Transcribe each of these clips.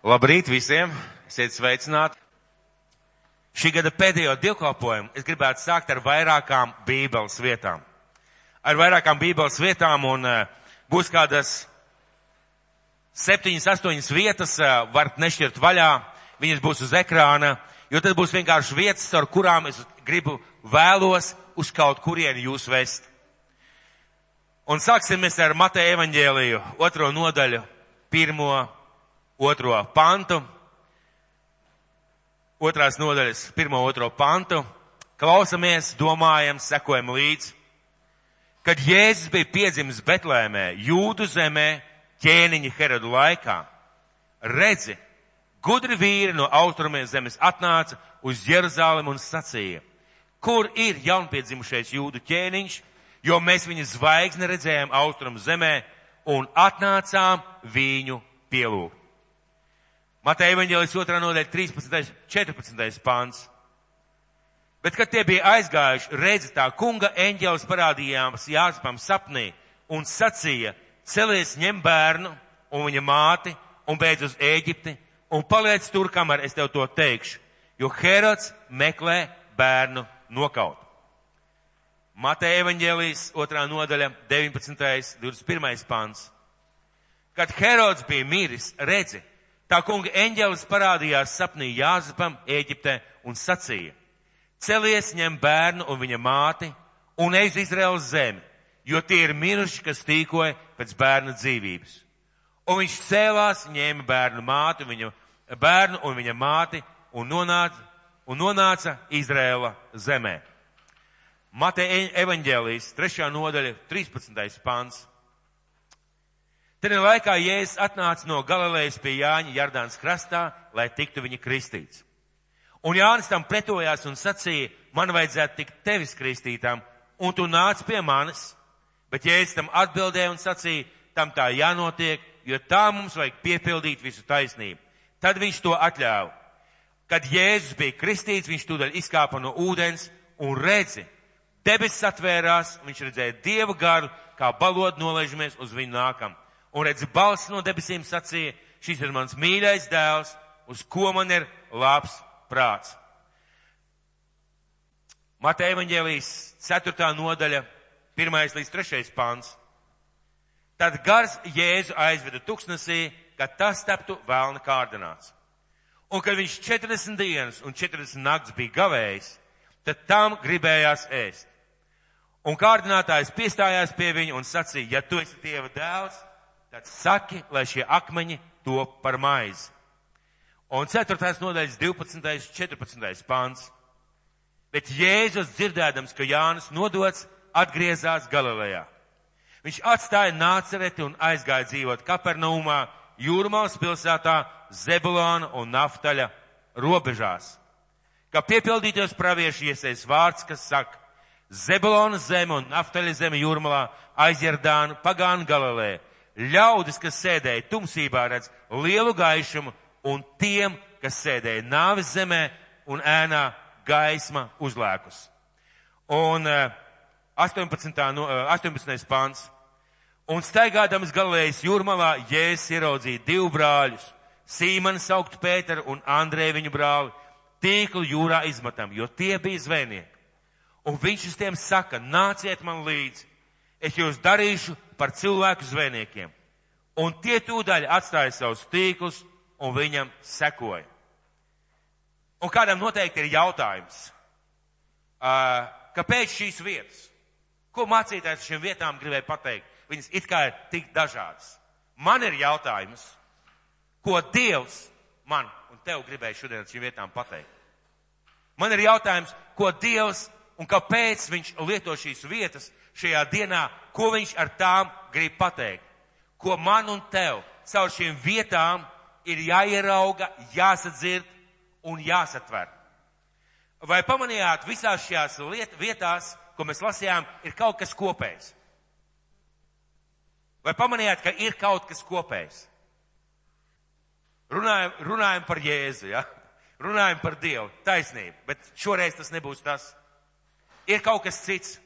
Labrīt visiem! Esiet sveicināti! Šī gada pēdējo divkalpojumu es gribētu sākt ar vairākām bībeles vietām. Ar vairākām bībeles vietām un uh, būs kādas septiņas, astoņas vietas, uh, varat nešķirt vaļā, viņas būs uz ekrāna, jo tad būs vienkārši vietas, ar kurām es gribu vēlos uz kaut kurieni jūs vest. Un sāksimies ar Mateja evaņģēliju, otro nodaļu, pirmo, otro pantu. Otrās nodaļas, pirmo, otro pantu. Klausamies, domājam, sekojam līdzi. Kad Jēzus bija piedzimis Betlēmē, Jūdu zemē, ķēniņa Herodu laikā, redzi, gudri vīri no austrumiem zemes atnāca uz Jeruzālem un sacīja, kur ir jaunpiedzimušais Jūdu ķēniņš, jo mēs viņa zvaigzni redzējām austrumu zemē un atnācām viņu pielūgt. Mateja evaņģēlis 2. nodaļa 13. 14. pāns. Bet, kad tie bija aizgājuši, redzi tā kunga eņģēlis parādījās Jāzepam sapnī un sacīja, celies ņem bērnu un viņa māti un beidz uz Ēģipti un paliec tur, kamēr es tev to teikšu, jo Herods meklē bērnu nokaut. Mateja evaņģēlijas otrā nodaļa 19. 21. pants. Kad Herods bija miris, redzi, tā kunga eņģēlis parādījās sapnī Jāzepam Ēģiptē un sacīja, celies ņem bērnu un viņa māti un ej uz Izraels zemi, jo tie ir miruši, kas tīkoja pēc bērna dzīvības. Un viņš cēlās, ņēma bērnu māti, viņa, bērnu un viņa māti un nonāca, un nonāca Izraela zemē. Mateja evaņģēlijas, trešā nodaļa, 13. pants. Tenī laikā Jēzus atnāca no Galilejas pie Jāņa Jardānas krastā, lai tiktu viņa kristīts. Un Jānis tam pretojās un sacīja, man vajadzētu tikt tevis kristītām, un tu nāc pie manis. Bet Jēzus tam atbildēja un sacīja, tam tā jānotiek, jo tā mums vajag piepildīt visu taisnību. Tad viņš to atļāva. Kad Jēzus bija kristīts, viņš tūdaļ izkāpa no ūdens un redzi, debesis atvērās, viņš redzēja Dieva garu, kā balod nolaižamies uz viņu nākam. Un redzi, balss no debesīm sacīja, šis ir mans mīļais dēls, uz ko man ir labs prāts. Mateja evaņģēlijas 4. nodaļa, 1. līdz 3. pāns. Tad gars Jēzu aizveda tuksnesī, kad tas taptu vēlna kārdināts. Un kad viņš 40 dienas un 40 nakts bija gavējis, tad tam gribējās ēst. Un kārdinātājs piestājās pie viņa un sacīja, ja tu esi Dieva dēls, tad saki, lai šie akmeņi top par maizi. Un 4. nodaļas 12. 14. pāns. Bet Jēzus dzirdēdams, ka Jānis nodots, atgriezās Galilejā. Viņš atstāja Nācereti un aizgāja dzīvot Kapernaumā, Jūrmālas pilsētā, Zebulāna un Naftaļa robežās. Kā piepildītos praviešu iesais vārds, kas saka, Zebulona zeme un Naftaļa zeme Jūrmalā, Aizjardānu, Pagānu Galilē. Ļaudis, kas sēdēja tumsībā, redz lielu gaišumu, un tiem, kas sēdēja nāves zemē un ēnā gaisma uzlēkus. Un 18. No, 18. pāns. Un staigādams galējas jūrmalā, Jēzus ieraudzīja divu brāļus, Sīmanu saukt Pēteru un Andrēju viņu brāli, tīklu jūrā izmetam, jo tie bija zvejnieki. Un viņš uz tiem saka, nāciet man līdzi, es jūs darīšu par cilvēku zvejniekiem. Un tie tūdaļ atstāja savus tīklus un viņam sekoja. Un kādam noteikti ir jautājums, kāpēc šīs vietas? Ko mācītājs šīm vietām gribēja pateikt? Viņas it kā ir tik dažādas. Man ir jautājums, ko Dievs man un tev gribēja šodien šīm vietām pateikt. Man ir jautājums, ko Dievs un kāpēc viņš lieto šīs vietas šajā dienā, ko viņš ar tām grib pateikt. Ko man un tev caur šīm vietām ir jāierauga, jāsadzird un jāsatver. Vai pamanījāt, visās šajās liet, vietās, ko mēs lasījām, ir kaut kas kopējs? Vai pamanījāt, ka ir kaut kas kopējs? Runājam, runājam par Jēzu, ja? runājam par Dievu, taisnību, bet šoreiz tas nebūs tas. Ir kaut kas cits.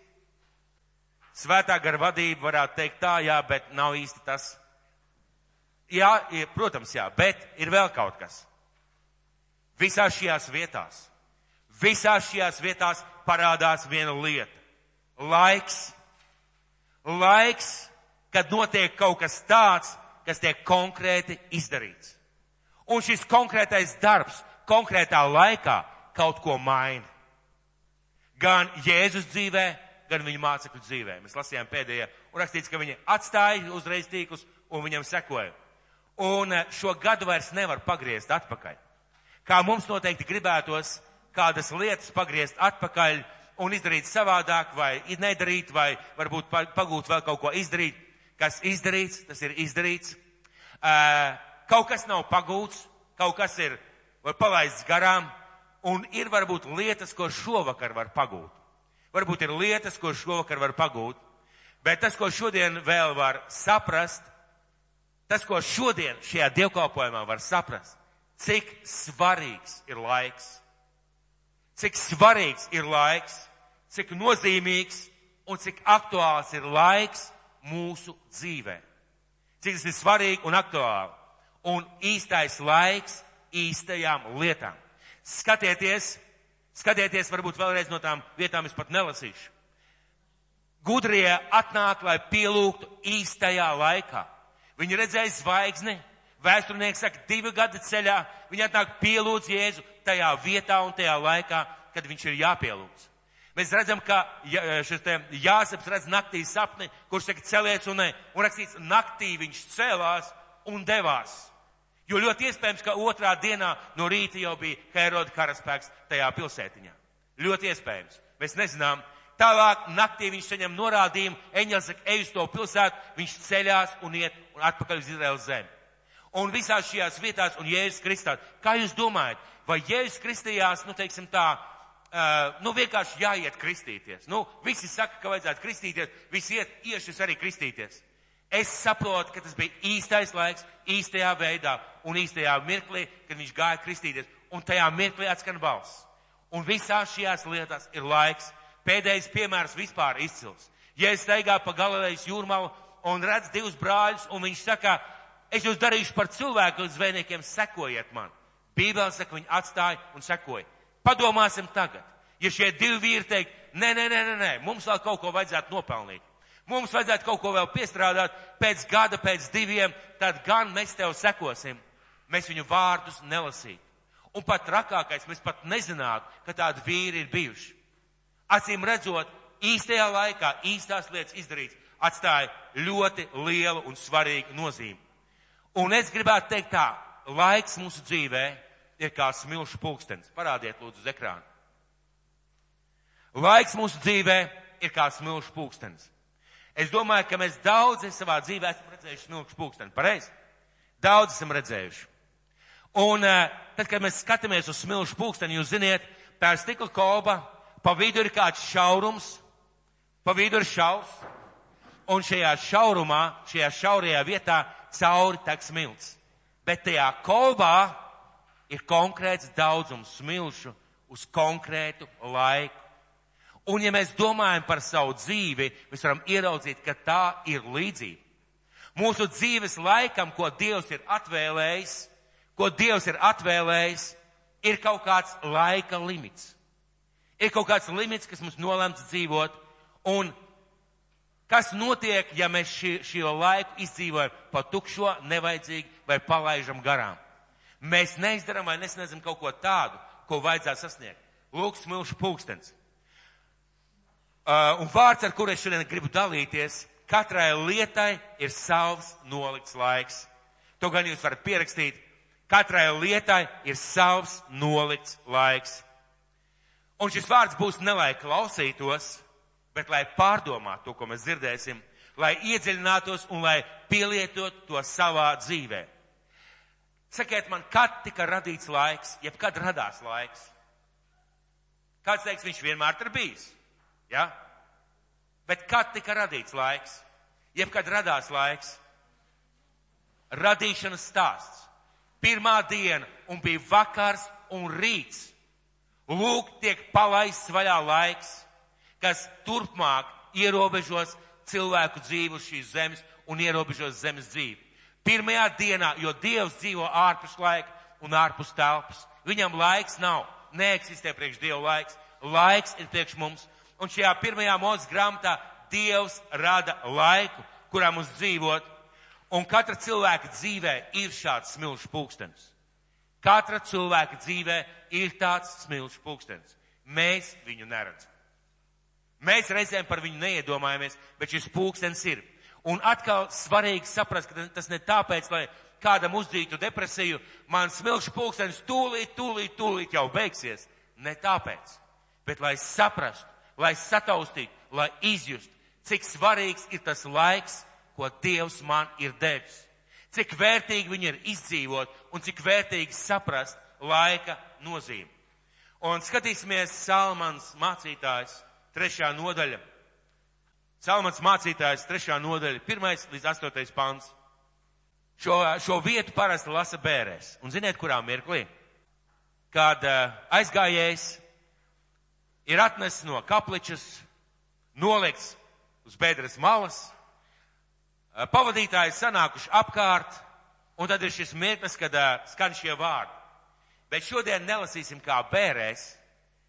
Svētā gara vadība varētu teikt tā, jā, bet nav īsti tas. jā, protams, jā, bet ir vēl kaut kas. Visās šajās vietās, visās šajās vietās parādās viena lieta. Laiks. Laiks, kad notiek kaut kas tāds, kas tiek konkrēti izdarīts. Un šis konkrētais darbs konkrētā laikā kaut ko maina. Gan Jēzus dzīvē, gan viņa mācekļu dzīvē. Mēs lasījām pēdējā, un rakstīts, ka viņi atstāja uzreiz tīklus un viņam sekoja. Un eh, šo gadu vairs nevar pagriezt atpakaļ. Kā mums noteikti gribētos kādas lietas pagriezt atpakaļ un izdarīt savādāk, vai nedarīt, vai varbūt pagūt vēl kaut ko izdarīt. Kas izdarīts, tas ir izdarīts. Uh, kaut kas nav pagūts, kaut kas ir palaists garām, un ir varbūt lietas, ko šovakar var pagūt. Varbūt ir lietas, ko šovakar var pagūt, bet tas, ko šodien vēl var saprast, tas, ko šodien šajā dievkalpojumā var saprast, cik svarīgs ir laiks, cik svarīgs ir laiks, cik nozīmīgs un cik aktuāls ir laiks mūsu dzīvē. Cik tas ir svarīgi un aktuāli. Un īstais laiks īstajām lietām. Skatieties, Skatieties, varbūt vēlreiz no tām vietām es pat nelasīšu. Gudrie atnāk, lai pielūgtu īstajā laikā. Viņi redzēja zvaigzni, vēsturnieks saka, divi gadi ceļā, viņi atnāk pielūdz Jēzu tajā vietā un tajā laikā, kad viņš ir jāpielūdz. Mēs redzam, ka šis te Jāseps redz naktī sapni, kurš saka celies un, un rakstīts, naktī viņš cēlās un devās. Jo ļoti iespējams, ka otrā dienā no rīta jau bija Heroda karaspēks tajā pilsētiņā. Ļoti iespējams. Mēs nezinām. Tālāk naktī viņš saņem norādījumu, eņģels saka, ej uz to pilsētu, viņš ceļās un iet un atpakaļ uz Izraels zemi. Un visās šajās vietās, un Jēzus Kristā, kā jūs domājat, vai Jēzus Kristījās, nu teiksim tā, uh, nu vienkārši jāiet kristīties. Nu, visi saka, ka vajadzētu kristīties, visi iet, iešas arī kristīties. Es saprotu, ka tas bija īstais laiks, īstajā veidā un īstajā mirklī, kad viņš gāja kristīties. Un tajā mirklī atskan balss. Un visās šajās lietās ir laiks. Pēdējais piemērs vispār izcils. Ja es staigā pa Galilejas jūrmalu un redz divus brāļus, un viņš saka, es jūs darīšu par cilvēku zvejniekiem, sekojiet man. Bībeli saka, viņi atstāja un sekoja. Padomāsim tagad. Ja šie divi vīri teikt, nē, nē, nē, nē, nē, mums vēl kaut ko vajadzētu nopelnīt. Mums vajadzētu kaut ko vēl piestrādāt, pēc gada, pēc diviem, tad gan mēs tev sekosim. Mēs viņu vārdus nelasītu. Un pat trakākais, mēs pat nezinātu, ka tādi vīri ir bijuši. Acīm redzot, īstajā laikā īstās lietas izdarīts atstāja ļoti lielu un svarīgu nozīmi. Un es gribētu teikt tā, laiks mūsu dzīvē ir kā smilšu pulkstenis. Parādiet lūdzu uz ekrānu. Laiks mūsu dzīvē ir kā smilšu pulkstenis. Es domāju, ka mēs daudzi savā dzīvē esam redzējuši smilšu pulksteni. Pareizi? Daudz esam redzējuši. Un uh, tad, kad mēs skatāmies uz smilšu pulksteni, jūs ziniet, tā ir stikla kolba, pa vidu ir kāds šaurums, pa vidu ir šaurs, un šajā šaurumā, šajā šaurajā vietā cauri tek smilts. Bet tajā kolbā ir konkrēts daudzums smilšu uz konkrētu laiku. Un ja mēs domājam par savu dzīvi, mēs varam ieraudzīt, ka tā ir līdzība. Mūsu dzīves laikam, ko Dievs ir atvēlējis, ko Dievs ir atvēlējis, ir kaut kāds laika limits. Ir kaut kāds limits, kas mums nolemts dzīvot, un kas notiek, ja mēs šī, šo laiku izdzīvojam pa tukšo, nevajadzīgi vai palaižam garām. Mēs neizdaram vai nesniedzam kaut ko tādu, ko vajadzētu sasniegt. Lūk, smilšu pulkstens. Uh, un vārds, ar kuru es šodien gribu dalīties, katrai lietai ir savs nolikts laiks. To gan jūs varat pierakstīt. Katrai lietai ir savs nolikts laiks. Un šis vārds būs ne lai klausītos, bet lai pārdomātu to, ko mēs dzirdēsim, lai iedziļinātos un lai pielietot to savā dzīvē. Sakiet man, kad tika radīts laiks, jeb kad radās laiks? Kāds teiks, viņš vienmēr ir bijis? Ja? Bet kad tika radīts laiks? Jebkad radās laiks? Radīšanas stāsts. Pirmā diena un bija vakars un rīts. Lūk, tiek palaists vaļā laiks, kas turpmāk ierobežos cilvēku dzīvi uz šīs zemes un ierobežos zemes dzīvi. Pirmajā dienā, jo Dievs dzīvo ārpus laika un ārpus telpas. Viņam laiks nav, neeksistē priekš Dieva laiks. Laiks ir priekš mums. Un šajā pirmajā mūzes grāmatā Dievs rada laiku, kurā mums dzīvot. Un katra cilvēka dzīvē ir šāds smilšu pulkstenis. Katra cilvēka dzīvē ir tāds smilšu pulkstenis. Mēs viņu neredzam. Mēs reizēm par viņu neiedomājamies, bet šis pulkstenis ir. Un atkal svarīgi saprast, ka tas ne tāpēc, lai kādam uzdītu depresiju, man smilšu pulkstenis tūlīt, tūlīt, tūlīt jau beigsies. Ne tāpēc, bet lai saprastu, lai sataustītu, lai izjustu, cik svarīgs ir tas laiks, ko Dievs man ir devis. Cik vērtīgi viņi ir izdzīvot un cik vērtīgi saprast laika nozīmi. Un skatīsimies Salmans mācītājs trešā nodaļa. Salmans mācītājs trešā nodaļa, pirmais līdz astotais pants. Šo, šo vietu parasti lasa bērēs. Un ziniet, kurā mirklī? Kad uh, aizgājējs ir atnesis no kapličas, nolikts uz bedres malas, uh, pavadītāji sanākuši apkārt, un tad ir šis mirklis, kad uh, skan šie vārdi. Bet šodien nelasīsim kā bērēs,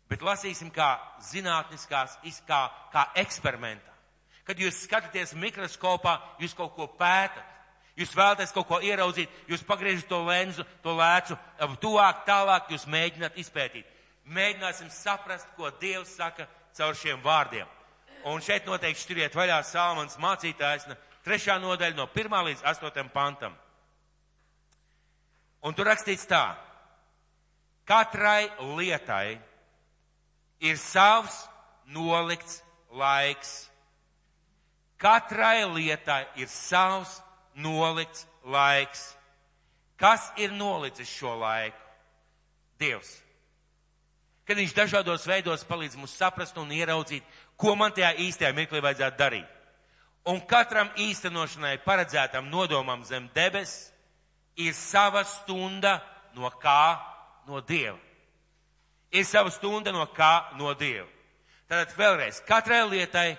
bet lasīsim kā zinātniskās, kā, kā eksperimentā. Kad jūs skatāties mikroskopā, jūs kaut ko pētat. Jūs vēlaties kaut ko ieraudzīt, jūs pagriežat to lenzu, to lēcu, tuvāk, tālāk, jūs mēģināt izpētīt. Mēģināsim saprast, ko Dievs saka caur šiem vārdiem. Un šeit noteikti šķiriet vaļā Salmans mācītājs, trešā nodaļa no pirmā līdz astotam pantam. Un tur rakstīts tā. Katrai lietai ir savs nolikts laiks. Katrai lietai ir savs nolikts laiks. Kas ir nolicis šo laiku? Dievs. Kad viņš dažādos veidos palīdz mums saprast un ieraudzīt, ko man tajā īstajā mirklī vajadzētu darīt. Un katram īstenošanai paredzētam nodomam zem debes ir sava stunda no kā? No Dieva ir sava stunda no kā no Dieva. Tātad vēlreiz, katrai lietai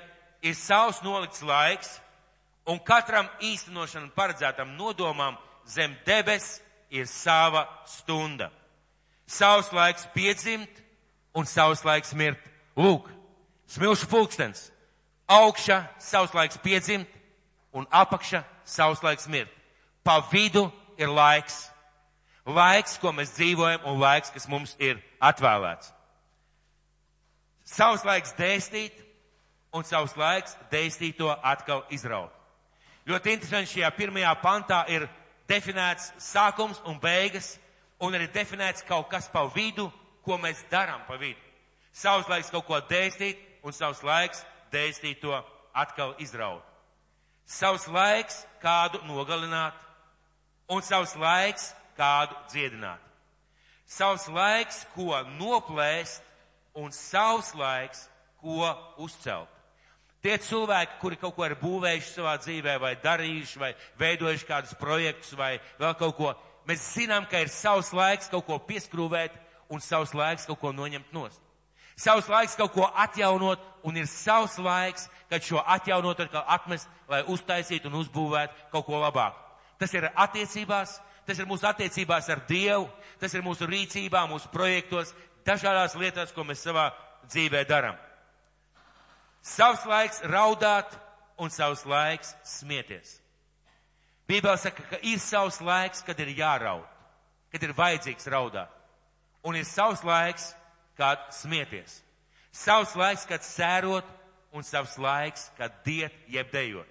ir savs nolikts laiks, un katram īstenošanam paredzētam nodomam zem debes ir sava stunda. Savs laiks piedzimt un savs laiks mirt. Lūk, smilšu pulkstens. Augšā savs laiks piedzimt un apakša savs laiks mirt. Pa vidu ir laiks laiks, ko mēs dzīvojam, un laiks, kas mums ir atvēlēts. Savs laiks dēstīt, un savs laiks dēstīt to atkal izraut. Ļoti interesanti šajā pirmajā pantā ir definēts sākums un beigas, un arī definēts kaut kas pa vidu, ko mēs darām pa vidu. Savs laiks kaut ko dēstīt, un savs laiks dēstīt to atkal izraut. Savs laiks kādu nogalināt, un savs laiks kādu dziedināt. Savs laiks, ko noplēst, un savs laiks, ko uzcelt. Tie cilvēki, kuri kaut ko ir būvējuši savā dzīvē, vai darījuši, vai veidojuši kādus projektus, vai vēl kaut ko, mēs zinām, ka ir savs laiks kaut ko pieskrūvēt, un savs laiks kaut ko noņemt nost. Savs laiks kaut ko atjaunot, un ir savs laiks, kad šo atjaunot atkal atmest, lai uztaisītu un uzbūvētu kaut ko labāku. Tas ir attiecībās, tas ir mūsu attiecībās ar Dievu, tas ir mūsu rīcībā, mūsu projektos, dažādās lietās, ko mēs savā dzīvē darām. Savs laiks raudāt un savs laiks smieties. Bībele saka, ka ir savs laiks, kad ir jāraud, kad ir vajadzīgs raudāt. Un ir savs laiks, kad smieties. Savs laiks, kad sērot, un savs laiks, kad diet jeb dejot.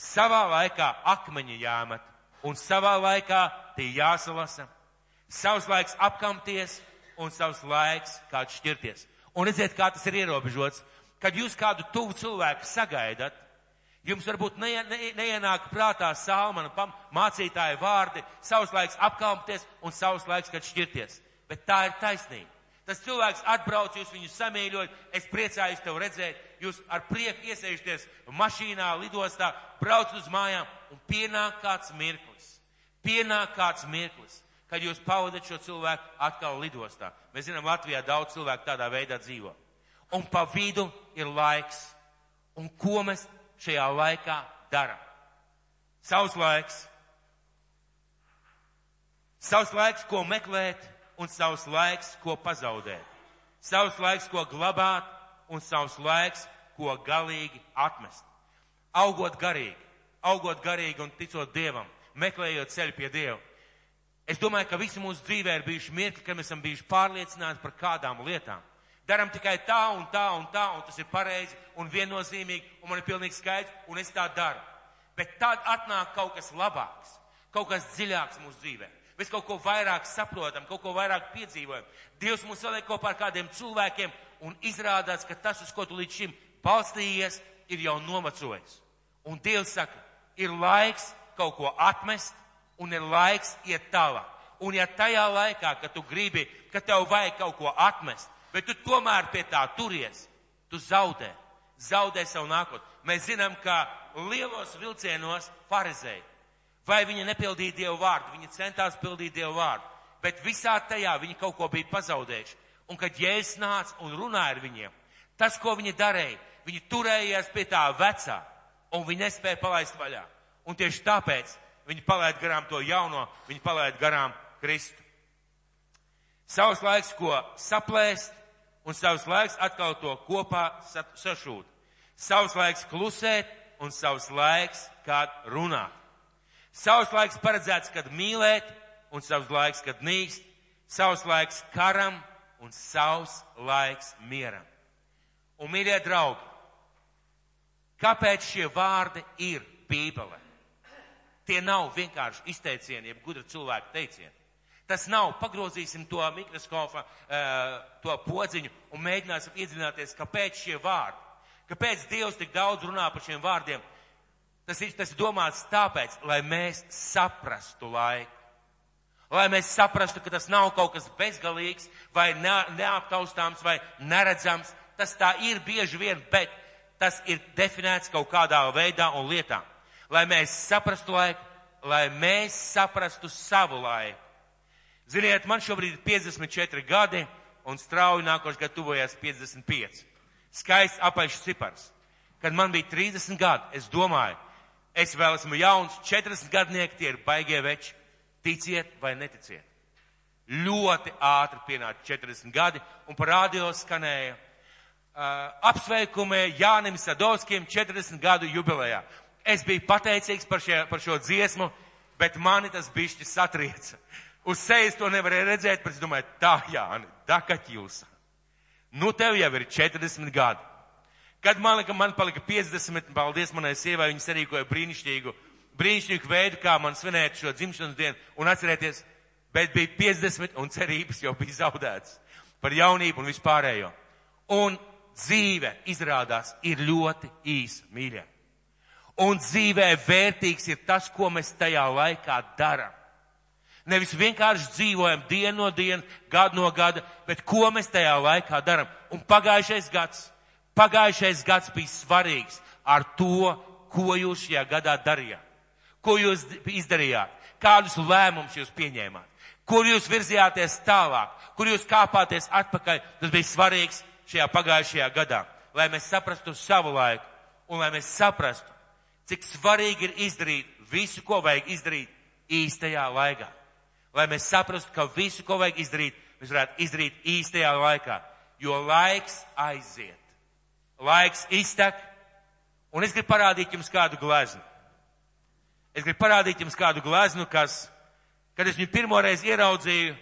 Savā laikā akmeņi jāmet, un savā laikā tie jāsalasa. Savs laiks apkamties un savs laiks kāds šķirties. Un redziet, kā tas ir ierobežots. Kad jūs kādu tuvu cilvēku sagaidat, jums varbūt ne, ne, neienāk prātā salmana mācītāja vārdi, savs laiks apkalpties un savs laiks, kad šķirties. Bet tā ir taisnība. Tas cilvēks atbrauc, jūs viņu samīļojat, es priecājos tev redzēt, jūs ar prieku iesēžaties mašīnā, lidostā, brauc uz mājām un pienāk kāds mirklis. Pienāk kāds mirklis, kad jūs pavadat šo cilvēku atkal lidostā. Mēs zinām, Latvijā daudz cilvēku tādā veidā dzīvo. Un pa vidu ir laiks. Un ko mēs šajā laikā darām? Savs laiks Savs laiks, ko meklēt, un savs laiks, ko pazaudēt. Savs laiks, ko glabāt, un savs laiks, ko galīgi atmest. Augot garīgi, augot garīgi un ticot Dievam, meklējot ceļu pie Dieva. Es domāju, ka visi mūsu dzīvē ir bijuši mirkļi, kad mēs esam bijuši pārliecināti par kādām lietām. Daram tikai tā un tā un tā, un tas ir pareizi un viennozīmīgi, un man ir pilnīgi skaidrs, un es tā daru. Bet tad atnāk kaut kas labāks, kaut kas dziļāks mūsu dzīvē. Mēs kaut ko vairāk saprotam, kaut ko vairāk piedzīvojam. Dievs mūs saliek kopā ar kādiem cilvēkiem, un izrādās, ka tas, uz ko tu līdz šim balstījies, ir jau novecojis. Un Dievs saka, ir laiks kaut ko atmest, un ir laiks iet tālāk. Un ja tajā laikā, kad tu gribi, ka tev vajag kaut ko atmest, bet tu tomēr pie tā turies, tu zaudē, zaudē savu nākotni. Mēs zinām, ka lielos vilcienos farizēji, vai viņi nepildīja Dievu vārdu, viņi centās pildīt Dievu vārdu, bet visā tajā viņi kaut ko bija pazaudējuši. Un kad Jēzus nāca un runāja ar viņiem, tas, ko viņi darīja, viņi turējās pie tā vecā, un viņi nespēja palaist vaļā. Un tieši tāpēc viņi palaid garām to jauno, viņi palaid garām Kristu. Savs laiks, ko saplēst, un savs laiks atkal to kopā sašūt. Savs laiks klusēt, un savs laiks, kad runāt. Savs laiks paredzēts, kad mīlēt, un savs laiks, kad nīst. Savs laiks karam, un savs laiks mieram. Un, mīļie draugi, kāpēc šie vārdi ir Bībelē? Tie nav vienkārši izteicieni, jeb gudra cilvēka teicieni. Tas nav, pagrozīsim to mikroskopa, uh, to podziņu un mēģināsim iedziļināties, kāpēc šie vārdi, kāpēc Dievs tik daudz runā par šiem vārdiem. Tas ir, tas domāts tāpēc, lai mēs saprastu laiku. Lai mēs saprastu, ka tas nav kaut kas bezgalīgs vai ne, neaptaustāms vai neredzams. Tas tā ir bieži vien, bet tas ir definēts kaut kādā veidā un lietā lai mēs saprastu laiku, lai mēs saprastu savu laiku. Ziniet, man šobrīd ir 54 gadi un strauji nākošais gads tuvojas 55. Skaists apaišs cipars. Kad man bija 30 gadi, es domāju, es vēl esmu jauns, 40 gadnieki tie ir baigie veči. Ticiet vai neticiet. Ļoti ātri pienāca 40 gadi un par radio skanēja uh, apsveikumi Jānim Sadovskim 40 gadu jubilejā. Es biju pateicīgs par, šie, par šo dziesmu, bet mani tas bišķi satrieca. Uz sejas to nevarēja redzēt, bet es domāju, tā Jāni, dakaķils. Nu tev jau ir 40 gadi. Kad man, lika, man palika 50, paldies manai sievai, viņa sarīkoja brīnišķīgu, brīnišķīgu veidu, kā man svinēt šo dzimšanas dienu un atcerēties, bet bija 50 un cerības jau bija zaudētas par jaunību un vispārējo. Un dzīve izrādās ir ļoti īsa, mīļie. Un dzīvē vērtīgs ir tas, ko mēs tajā laikā darām. Nevis vienkārši dzīvojam dienu no dienas, gadu no gada, bet ko mēs tajā laikā darām. Un pagājušais gads, pagājušais gads bija svarīgs ar to, ko jūs šajā gadā darījāt. Ko jūs izdarījāt, kādus lēmumus jūs pieņēmāt, kur jūs virzījāties tālāk, kur jūs kāpāties atpakaļ. Tas bija svarīgs šajā pagājušajā gadā, lai mēs saprastu savu laiku un lai mēs saprastu, cik svarīgi ir izdarīt visu, ko vajag izdarīt īstajā laikā. Lai mēs saprastu, ka visu, ko vajag izdarīt, mēs varētu izdarīt īstajā laikā, jo laiks aiziet. Laiks iztek, un es gribu parādīt jums kādu gleznu. Es gribu parādīt jums kādu gleznu, kas, kad es viņu pirmoreiz ieraudzīju,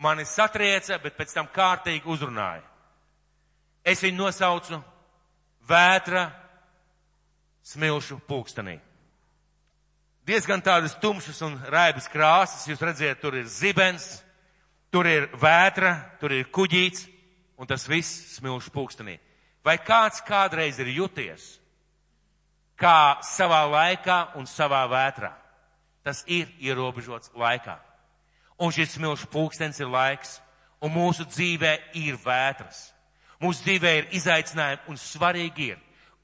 mani satrieca, bet pēc tam kārtīgi uzrunāja. Es viņu nosaucu vētra smilšu pulkstenī. Diezgan tādas tumšas un raibas krāsas, jūs redziet, tur ir zibens, tur ir vētra, tur ir kuģīts, un tas viss smilšu pulkstenī. Vai kāds kādreiz ir juties, kā savā laikā un savā vētrā? Tas ir ierobežots laikā. Un šis smilšu pulkstens ir laiks, un mūsu dzīvē ir vētras. Mūsu dzīvē ir izaicinājumi, un svarīgi ir,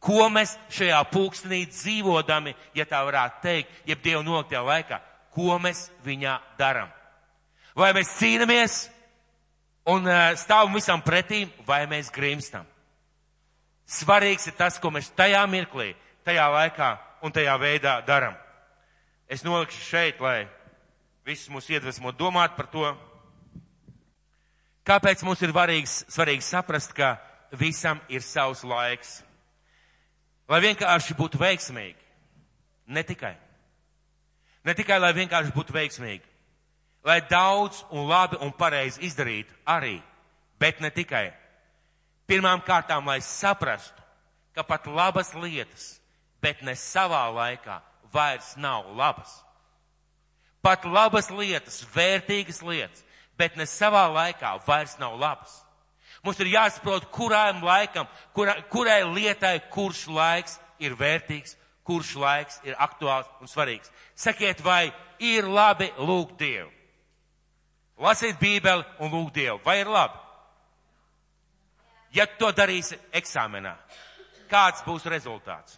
Ko mēs šajā pulkstenī dzīvodami, ja tā varētu teikt, jeb Dievu noliktajā laikā, ko mēs viņā daram? Vai mēs cīnāmies un stāvam visam pretīm, vai mēs grimstam? Svarīgs ir tas, ko mēs tajā mirklī, tajā laikā un tajā veidā daram. Es nolikšu šeit, lai visus mūs iedvesmo domāt par to. Kāpēc mums ir varīgs, svarīgi saprast, ka visam ir savs laiks? Lai vienkārši būtu veiksmīgi. Ne tikai. Ne tikai, lai vienkārši būtu veiksmīgi. Lai daudz un labi un pareizi izdarītu arī, bet ne tikai. Pirmām kārtām, lai saprastu, ka pat labas lietas, bet ne savā laikā, vairs nav labas. Pat labas lietas, vērtīgas lietas, bet ne savā laikā vairs nav labas. Mums ir jāsaprot, kurām laikam, kura, kurai lietai, kurš laiks ir vērtīgs, kurš laiks ir aktuāls un svarīgs. Sakiet, vai ir labi lūgt Dievu? Lasīt Bībeli un lūgt Dievu. Vai ir labi? Ja to darīsi eksāmenā, kāds būs rezultāts?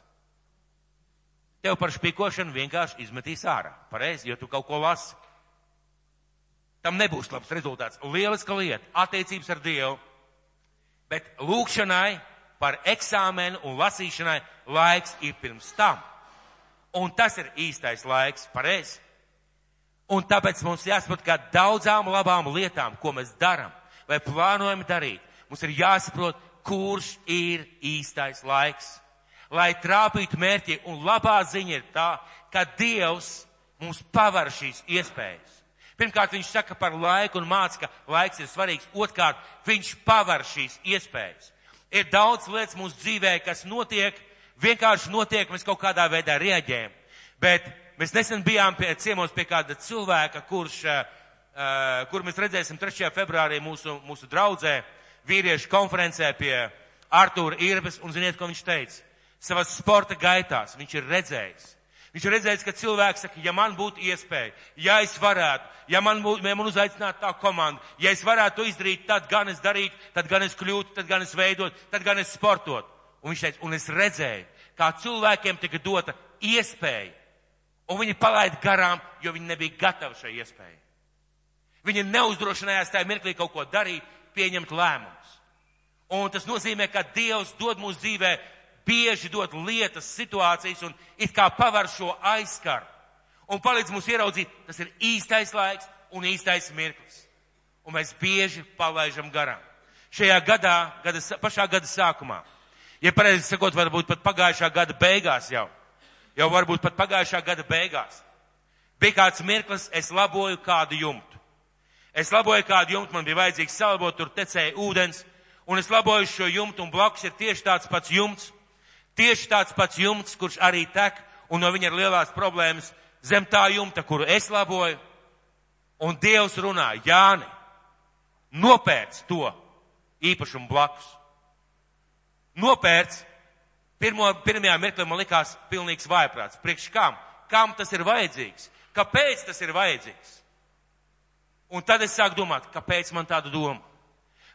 Tev par špikošanu vienkārši izmetīs ārā. Pareizi, jo tu kaut ko lasi. Tam nebūs labs rezultāts. Lieliska lieta - attiecības ar Dievu. Bet lūkšanai par eksāmenu un lasīšanai laiks ir pirms tam. Un tas ir īstais laiks, pareizi. Un tāpēc mums jāsaprot, ka daudzām labām lietām, ko mēs darām vai plānojam darīt, mums ir jāsaprot, kurš ir īstais laiks lai trāpītu mērķi. Un labā ziņa ir tā, ka Dievs mums paver šīs iespējas. Pirmkārt, viņš saka par laiku un māca, ka laiks ir svarīgs. Otkārt, viņš paver šīs iespējas. Ir daudz lietas mūsu dzīvē, kas notiek, vienkārši notiek, mēs kaut kādā veidā rieģējam. Bet mēs nesen bijām pie ciemos pie kāda cilvēka, kurš, uh, kur mēs redzēsim 3. februārī mūsu, mūsu draudzē, vīriešu konferencē pie Artūra Irbes, un ziniet, ko viņš teica? savas sporta gaitās. Viņš ir redzējis. Viņš ir redzējis, ka cilvēks saka, ja man būtu iespēja, ja es varētu, ja man, būtu, ja man uzaicinātu tā komanda, ja es varētu to izdarīt, tad gan es darītu, tad gan es kļūtu, tad gan es veidot, tad gan es sportot. Un viņš teica, un es redzēju, kā cilvēkiem tika dota iespēja, un viņi palaida garām, jo viņi nebija gatavi šai iespējai. Viņi neuzdrošinājās tajā mirklī kaut ko darīt, pieņemt lēmumus. Un tas nozīmē, ka Dievs dod mūsu dzīvē bieži dod lietas, situācijas un it kā pavar šo aizskaru. Un palīdz mums ieraudzīt, tas ir īstais laiks un īstais mirklis. Un mēs bieži palaižam garām. Šajā gadā, gada, pašā gada sākumā, ja pareizi sakot, varbūt pat pagājušā gada beigās jau, jau varbūt pat pagājušā gada beigās, bija kāds mirklis, es laboju kādu jumtu. Es laboju kādu jumtu, man bija vajadzīgs salabot, tur tecēja ūdens, un es laboju šo jumtu, un blakus ir tieši tāds pats jumts, Tieši tāds pats jumts, kurš arī tek, un no viņa ir lielās problēmas zem tā jumta, kuru es laboju. Un Dievs runā, Jāni, nopērc to īpašumu blakus. Nopērc. Pirmo, pirmajā mirklī man likās pilnīgs vaiprāts. Priekš kam? Kam tas ir vajadzīgs? Kāpēc tas ir vajadzīgs? Un tad es sāku domāt, kāpēc man tāda doma?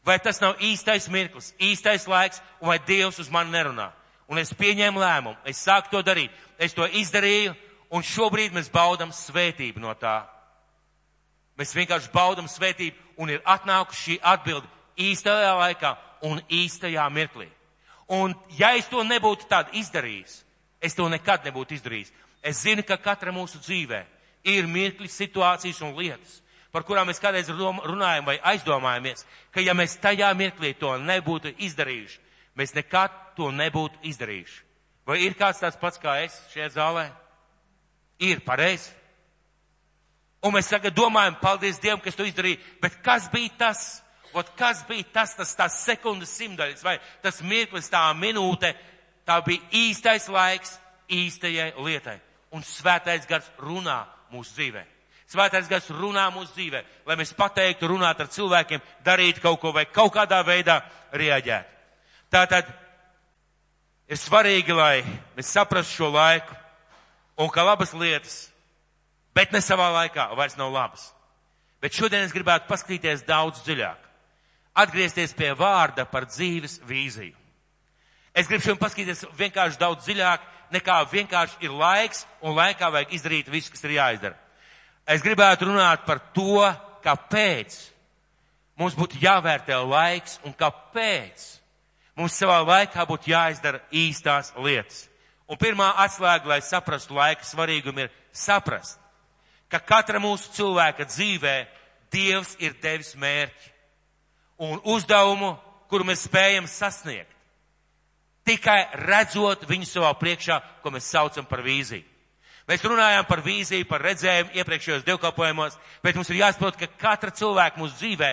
Vai tas nav īstais mirklis, īstais laiks, un vai Dievs uz mani nerunā? un es pieņēmu lēmumu, es sāku to darīt, es to izdarīju, un šobrīd mēs baudam svētību no tā. Mēs vienkārši baudam svētību, un ir atnākusi šī atbilde īstajā laikā un īstajā mirklī. Un ja es to nebūtu tādu izdarījis, es to nekad nebūtu izdarījis. Es zinu, ka katra mūsu dzīvē ir mirkli, situācijas un lietas, par kurām mēs kādreiz runājam vai aizdomājamies, ka ja mēs tajā mirklī to nebūtu izdarījuši, mēs nekad to nebūtu izdarījuši. Vai ir kāds tāds pats kā es šajā zālē? Ir pareizi. Un mēs tagad domājam, paldies Dievam, kas to izdarīja, bet kas bija tas? Ot, kas bija tas, tas tās sekundes simtaļas vai tas mirklis, tā minūte, tā bija īstais laiks īstajai lietai. Un svētais gars runā mūsu dzīvē. Svētais gars runā mūsu dzīvē, lai mēs pateiktu, runāt ar cilvēkiem, darīt kaut ko vai kaut kādā veidā reaģēt. Tātad ir svarīgi, lai mēs saprastu šo laiku un ka labas lietas, bet ne savā laikā, vairs nav labas. Bet šodien es gribētu paskatīties daudz dziļāk. Atgriezties pie vārda par dzīves vīziju. Es gribu šodien paskatīties vienkārši daudz dziļāk, nekā vienkārši ir laiks un laikā vajag izdarīt visu, kas ir jāizdara. Es gribētu runāt par to, kāpēc mums būtu jāvērtē laiks un kāpēc Mums savā laikā būtu jāizdara īstās lietas. Un pirmā atslēga, lai saprastu laika svarīgumu, ir saprast, ka katra mūsu cilvēka dzīvē Dievs ir devis mērķi un uzdevumu, kuru mēs spējam sasniegt. Tikai redzot viņu savā priekšā, ko mēs saucam par vīziju. Mēs runājām par vīziju, par redzējumu iepriekšējos dievkalpojumos, bet mums ir jāsaprot, ka katra cilvēka mūsu dzīvē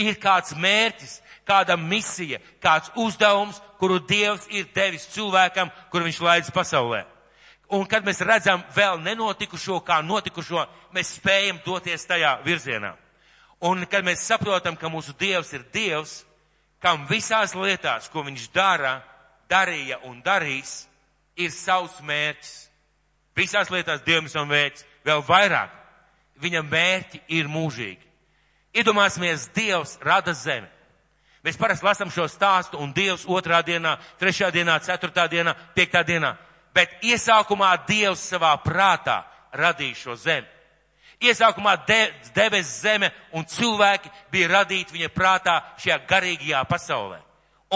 ir kāds mērķis, kāda misija, kāds uzdevums, kuru Dievs ir devis cilvēkam, kuru viņš laidz pasaulē. Un kad mēs redzam vēl nenotikušo, kā notikušo, mēs spējam doties tajā virzienā. Un kad mēs saprotam, ka mūsu Dievs ir Dievs, kam visās lietās, ko viņš dara, darīja un darīs, ir savs mērķis. Visās lietās ir savs mērķis, vēl vairāk. Viņa mērķi ir mūžīgi. Iedomāsimies, Dievs rada zemi. Mēs parasti lasām šo stāstu un Dievs otrā dienā, trešā dienā, ceturtā dienā, piektā dienā. Bet iesākumā Dievs savā prātā radīja šo zemi. Iesākumā de, debes zeme un cilvēki bija radīti viņa prātā šajā garīgajā pasaulē.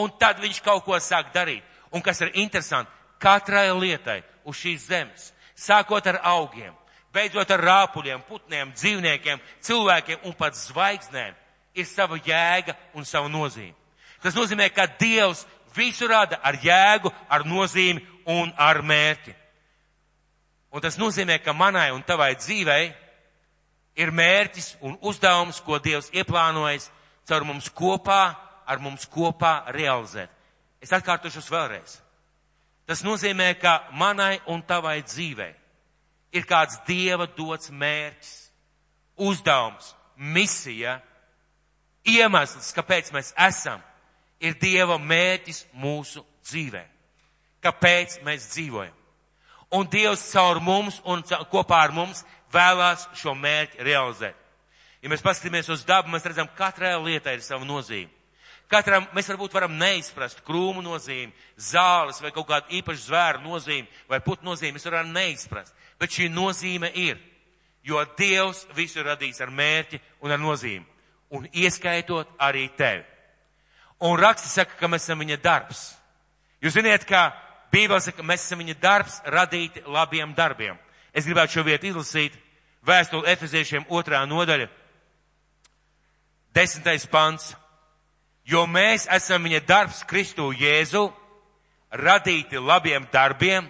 Un tad viņš kaut ko sāk darīt. Un kas ir interesanti, katrai lietai uz šīs zemes, sākot ar augiem, beidzot ar rāpuļiem, putniem, dzīvniekiem, cilvēkiem un pat zvaigznēm, ir sava jēga un sava nozīme. Tas nozīmē, ka Dievs visu rada ar jēgu, ar nozīmi un ar mērķi. Un tas nozīmē, ka manai un tavai dzīvei ir mērķis un uzdevums, ko Dievs ieplānojis caur mums kopā, ar mums kopā realizēt. Es atkārtošos vēlreiz. Tas nozīmē, ka manai un tavai dzīvei ir kāds Dieva dots mērķis, uzdevums, misija, iemesls, kāpēc mēs esam, ir Dieva mērķis mūsu dzīvē. Kāpēc mēs dzīvojam? Un Dievs caur mums un kopā ar mums vēlās šo mērķi realizēt. Ja mēs paskatāmies uz dabu, mēs redzam, katrai lietai ir sava nozīme. Katram mēs varbūt varam neizprast krūmu nozīmi, zāles vai kaut kādu īpašu zvēru nozīmi vai putu nozīmi, mēs varam neizprast. Bet šī nozīme ir, jo Dievs visu radīs ar mērķi un ar nozīmi un ieskaitot arī tevi. Un raksti saka, ka mēs esam viņa darbs. Jūs ziniet, ka Bībele saka, ka mēs esam viņa darbs radīti labiem darbiem. Es gribētu šo vietu izlasīt. Vēstuli Efeziešiem otrā nodaļa, desmitais pants. Jo mēs esam viņa darbs Kristu Jēzu, radīti labiem darbiem,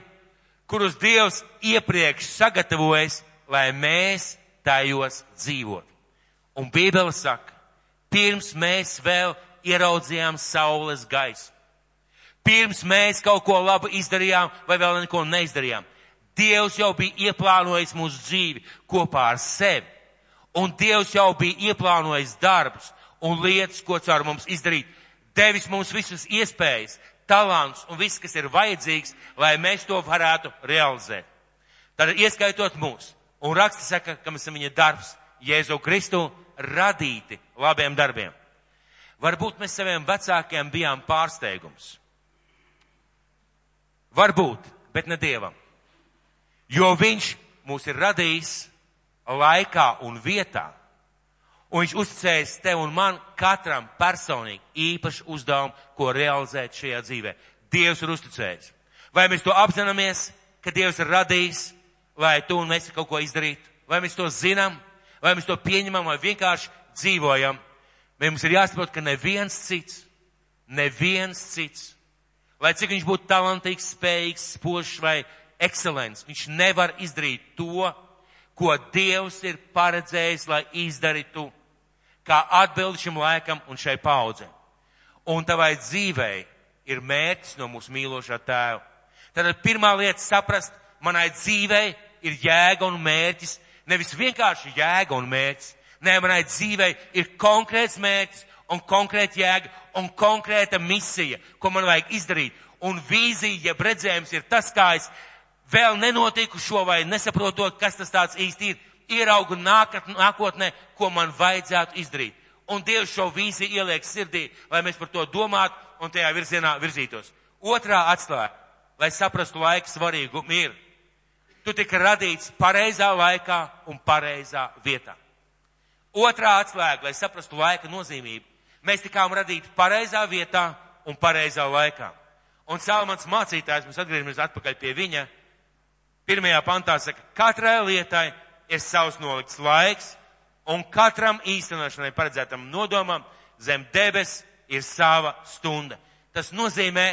kurus Dievs iepriekš sagatavojas, lai mēs tajos dzīvotu. Un Bībele saka, pirms mēs vēl ieraudzījām saules gaisu, pirms mēs kaut ko labu izdarījām vai vēl neko neizdarījām, Dievs jau bija ieplānojis mūsu dzīvi kopā ar sevi. Un Dievs jau bija ieplānojis darbus un lietas, ko caur mums izdarīt. Devis mums visas iespējas, talants un viss, kas ir vajadzīgs, lai mēs to varētu realizēt. Tad ieskaitot mūs. Un raksti saka, ka mēs esam viņa darbs Jēzu Kristu radīti labiem darbiem. Varbūt mēs saviem vecākiem bijām pārsteigums. Varbūt, bet ne Dievam. Jo Viņš mūs ir radījis laikā un vietā. Un viņš uzticējis tev un man katram personīgi īpašu uzdevumu, ko realizēt šajā dzīvē. Dievs ir uzticējis. Vai mēs to apzināmies, ka Dievs ir radījis, lai tu un mēs kaut ko izdarītu? Vai mēs to zinām? vai mēs to pieņemam, vai vienkārši dzīvojam. Mums ir jāsaprot, ka neviens cits, neviens cits, lai cik viņš būtu talantīgs, spējīgs, spožs vai ekscelents, viņš nevar izdarīt to, ko Dievs ir paredzējis, lai izdarītu, kā atbildi šim laikam un šai paudzē. Un tavai dzīvei ir mērķis no mūsu mīlošā tēva. Tad pirmā lieta saprast, manai dzīvei ir jēga un mērķis, Nevis vienkārši jēga un mērķis. Nē, manai dzīvei ir konkrēts mērķis un konkrēta jēga un konkrēta misija, ko man vajag izdarīt. Un vīzija, jeb redzējums ir tas, kā es vēl nenotikušo vai nesaprotot, kas tas tāds īsti ir, ieraugu nākotnē, ko man vajadzētu izdarīt. Un Dievs šo vīziju ieliek sirdī, lai mēs par to domātu un tajā virzienā virzītos. Otrā atslēga, lai saprastu laiku svarīgumu ir Tu tika radīts pareizā laikā un pareizā vietā. Otrā atslēga, lai saprastu laika nozīmību. Mēs tikām radīti pareizā vietā un pareizā laikā. Un Salmans mācītājs, mēs atgriežamies atpakaļ pie viņa, pirmajā pantā saka, katrai lietai ir savs nolikts laiks, un katram īstenošanai paredzētam nodomam zem debes ir sava stunda. Tas nozīmē,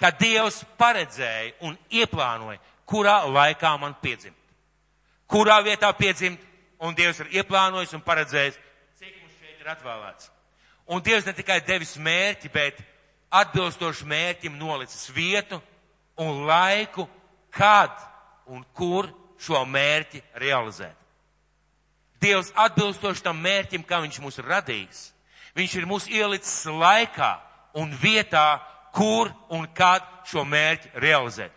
ka Dievs paredzēja un ieplānoja, kurā laikā man piedzimt. Kurā vietā piedzimt, un Dievs ir ieplānojis un paredzējis, cik mums šeit ir atvēlēts. Un Dievs ne tikai devis mērķi, bet atbilstoši mērķim nolicis vietu un laiku, kad un kur šo mērķi realizēt. Dievs atbilstoši tam mērķim, kā viņš mūs radījis. Viņš ir mūs ielicis laikā un vietā, kur un kad šo mērķi realizēt.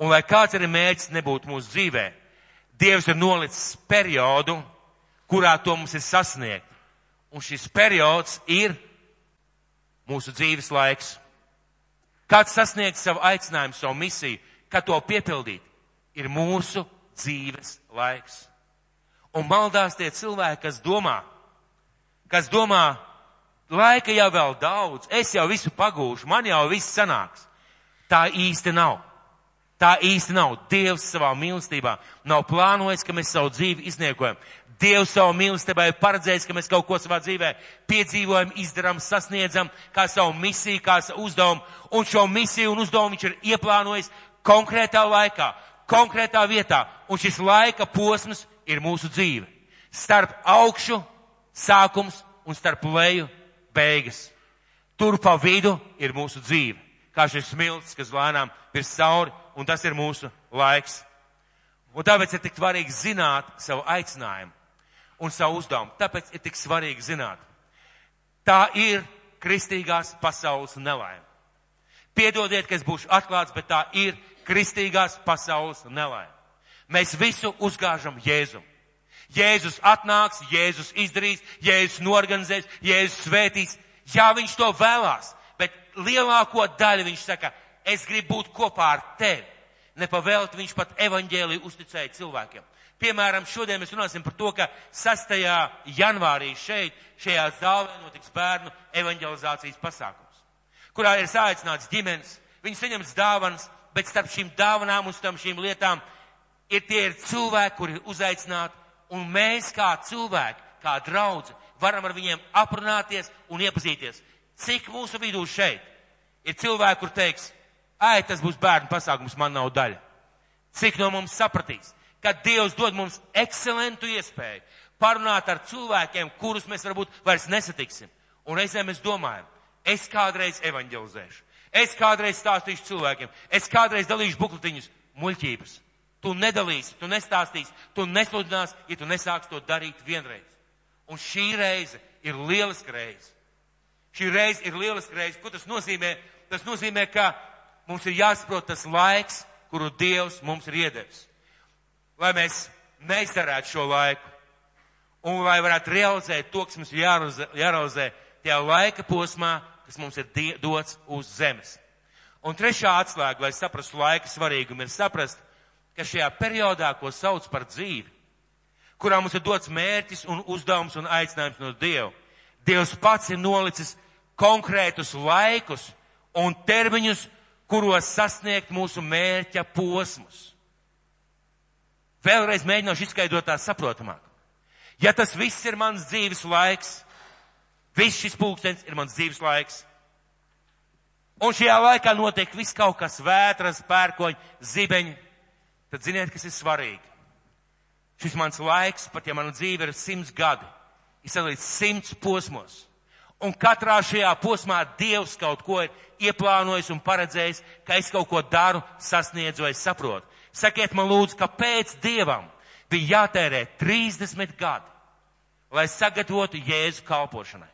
Un lai kāds arī mērķis nebūtu mūsu dzīvē, Dievs ir nolicis periodu, kurā to mums ir sasniegt. Un šis periods ir mūsu dzīves laiks. Kāds sasniegt savu aicinājumu, savu misiju, kā to piepildīt, ir mūsu dzīves laiks. Un maldās tie cilvēki, kas domā, kas domā, laika jau vēl daudz, es jau visu pagūšu, man jau viss sanāks. Tā īsti nav. Tā īsti nav. Dievs savā mīlestībā nav plānojis, ka mēs savu dzīvi izniekojam. Dievs savu mīlestībā ir paredzējis, ka mēs kaut ko savā dzīvē piedzīvojam, izdarām, sasniedzam, kā savu misiju, kā savu uzdevumu. Un šo misiju un uzdevumu viņš ir ieplānojis konkrētā laikā, konkrētā vietā. Un šis laika posms ir mūsu dzīve. Starp augšu sākums un starp leju beigas. Tur pa vidu ir mūsu dzīve. Kā šis smilts, kas lēnām ir cauri, un tas ir mūsu laiks. Un tāpēc ir tik svarīgi zināt savu aicinājumu un savu uzdevumu. Tāpēc ir tik svarīgi zināt. Tā ir kristīgās pasaules nelaime. Piedodiet, ka es būšu atklāts, bet tā ir kristīgās pasaules nelaime. Mēs visu uzgāžam Jēzum. Jēzus atnāks, Jēzus izdarīs, Jēzus norganizēs, Jēzus svētīs. Jā, viņš to vēlās, bet lielāko daļu viņš saka, es gribu būt kopā ar tevi. Nepavēlt viņš pat evaņģēliju uzticēja cilvēkiem. Piemēram, šodien mēs runāsim par to, ka 6. janvārī šeit, šajā zālē notiks bērnu evaņģelizācijas pasākums, kurā ir saicināts ģimenes, viņi saņems dāvanas, bet starp šīm dāvanām un starp šīm lietām ir tie ir cilvēki, kuri ir uzaicināti, un mēs kā cilvēki, kā draudzi, varam ar viņiem aprunāties un iepazīties. Cik mūsu vidū šeit ir cilvēki, kur teiks, ai, tas būs bērnu pasākums, man nav daļa. Cik no mums sapratīs, ka Dievs dod mums ekscelentu iespēju parunāt ar cilvēkiem, kurus mēs varbūt vairs nesatiksim. Un reizēm mēs domājam, es kādreiz evanģelizēšu, es kādreiz stāstīšu cilvēkiem, es kādreiz dalīšu bukletiņus, muļķības. Tu nedalīsi, tu nestāstīsi, tu nesludināsi, ja tu nesāksi to darīt vienreiz. Un šī reize ir lieliska reize. Šī reize ir lieliska reize. Ko tas nozīmē? Tas nozīmē, ka mums ir jāsaprot tas laiks, kuru Dievs mums ir iedevis. Lai mēs neizdarētu šo laiku. Un lai varētu realizēt to, kas mums ir jārealizē tajā laika posmā, kas mums ir dots uz zemes. Un trešā atslēga, lai saprastu laika svarīgumu, ir saprast, ka šajā periodā, ko sauc par dzīvi, kurā mums ir dots mērķis un uzdevums un aicinājums no Dieva, Dievs pats ir nolicis konkrētus laikus un termiņus, kuros sasniegt mūsu mērķa posmus. Vēlreiz mēģināšu izskaidrot tā saprotamāk. Ja tas viss ir mans dzīves laiks, viss šis pulkstenis ir mans dzīves laiks, un šajā laikā notiek viss kaut kas vētras, pērkoņi, zibeņi, tad ziniet, kas ir svarīgi. Šis mans laiks, pat ja mana dzīve ir simts gadi, ir sadalīts simts posmos. Un katrā šajā posmā Dievs kaut ko ir ieplānojis un paredzējis, ka es kaut ko daru, sasniedzu vai saprotu. Sakiet man lūdzu, kāpēc Dievam bija jātērē 30 gadi, lai sagatavotu Jēzu kalpošanai?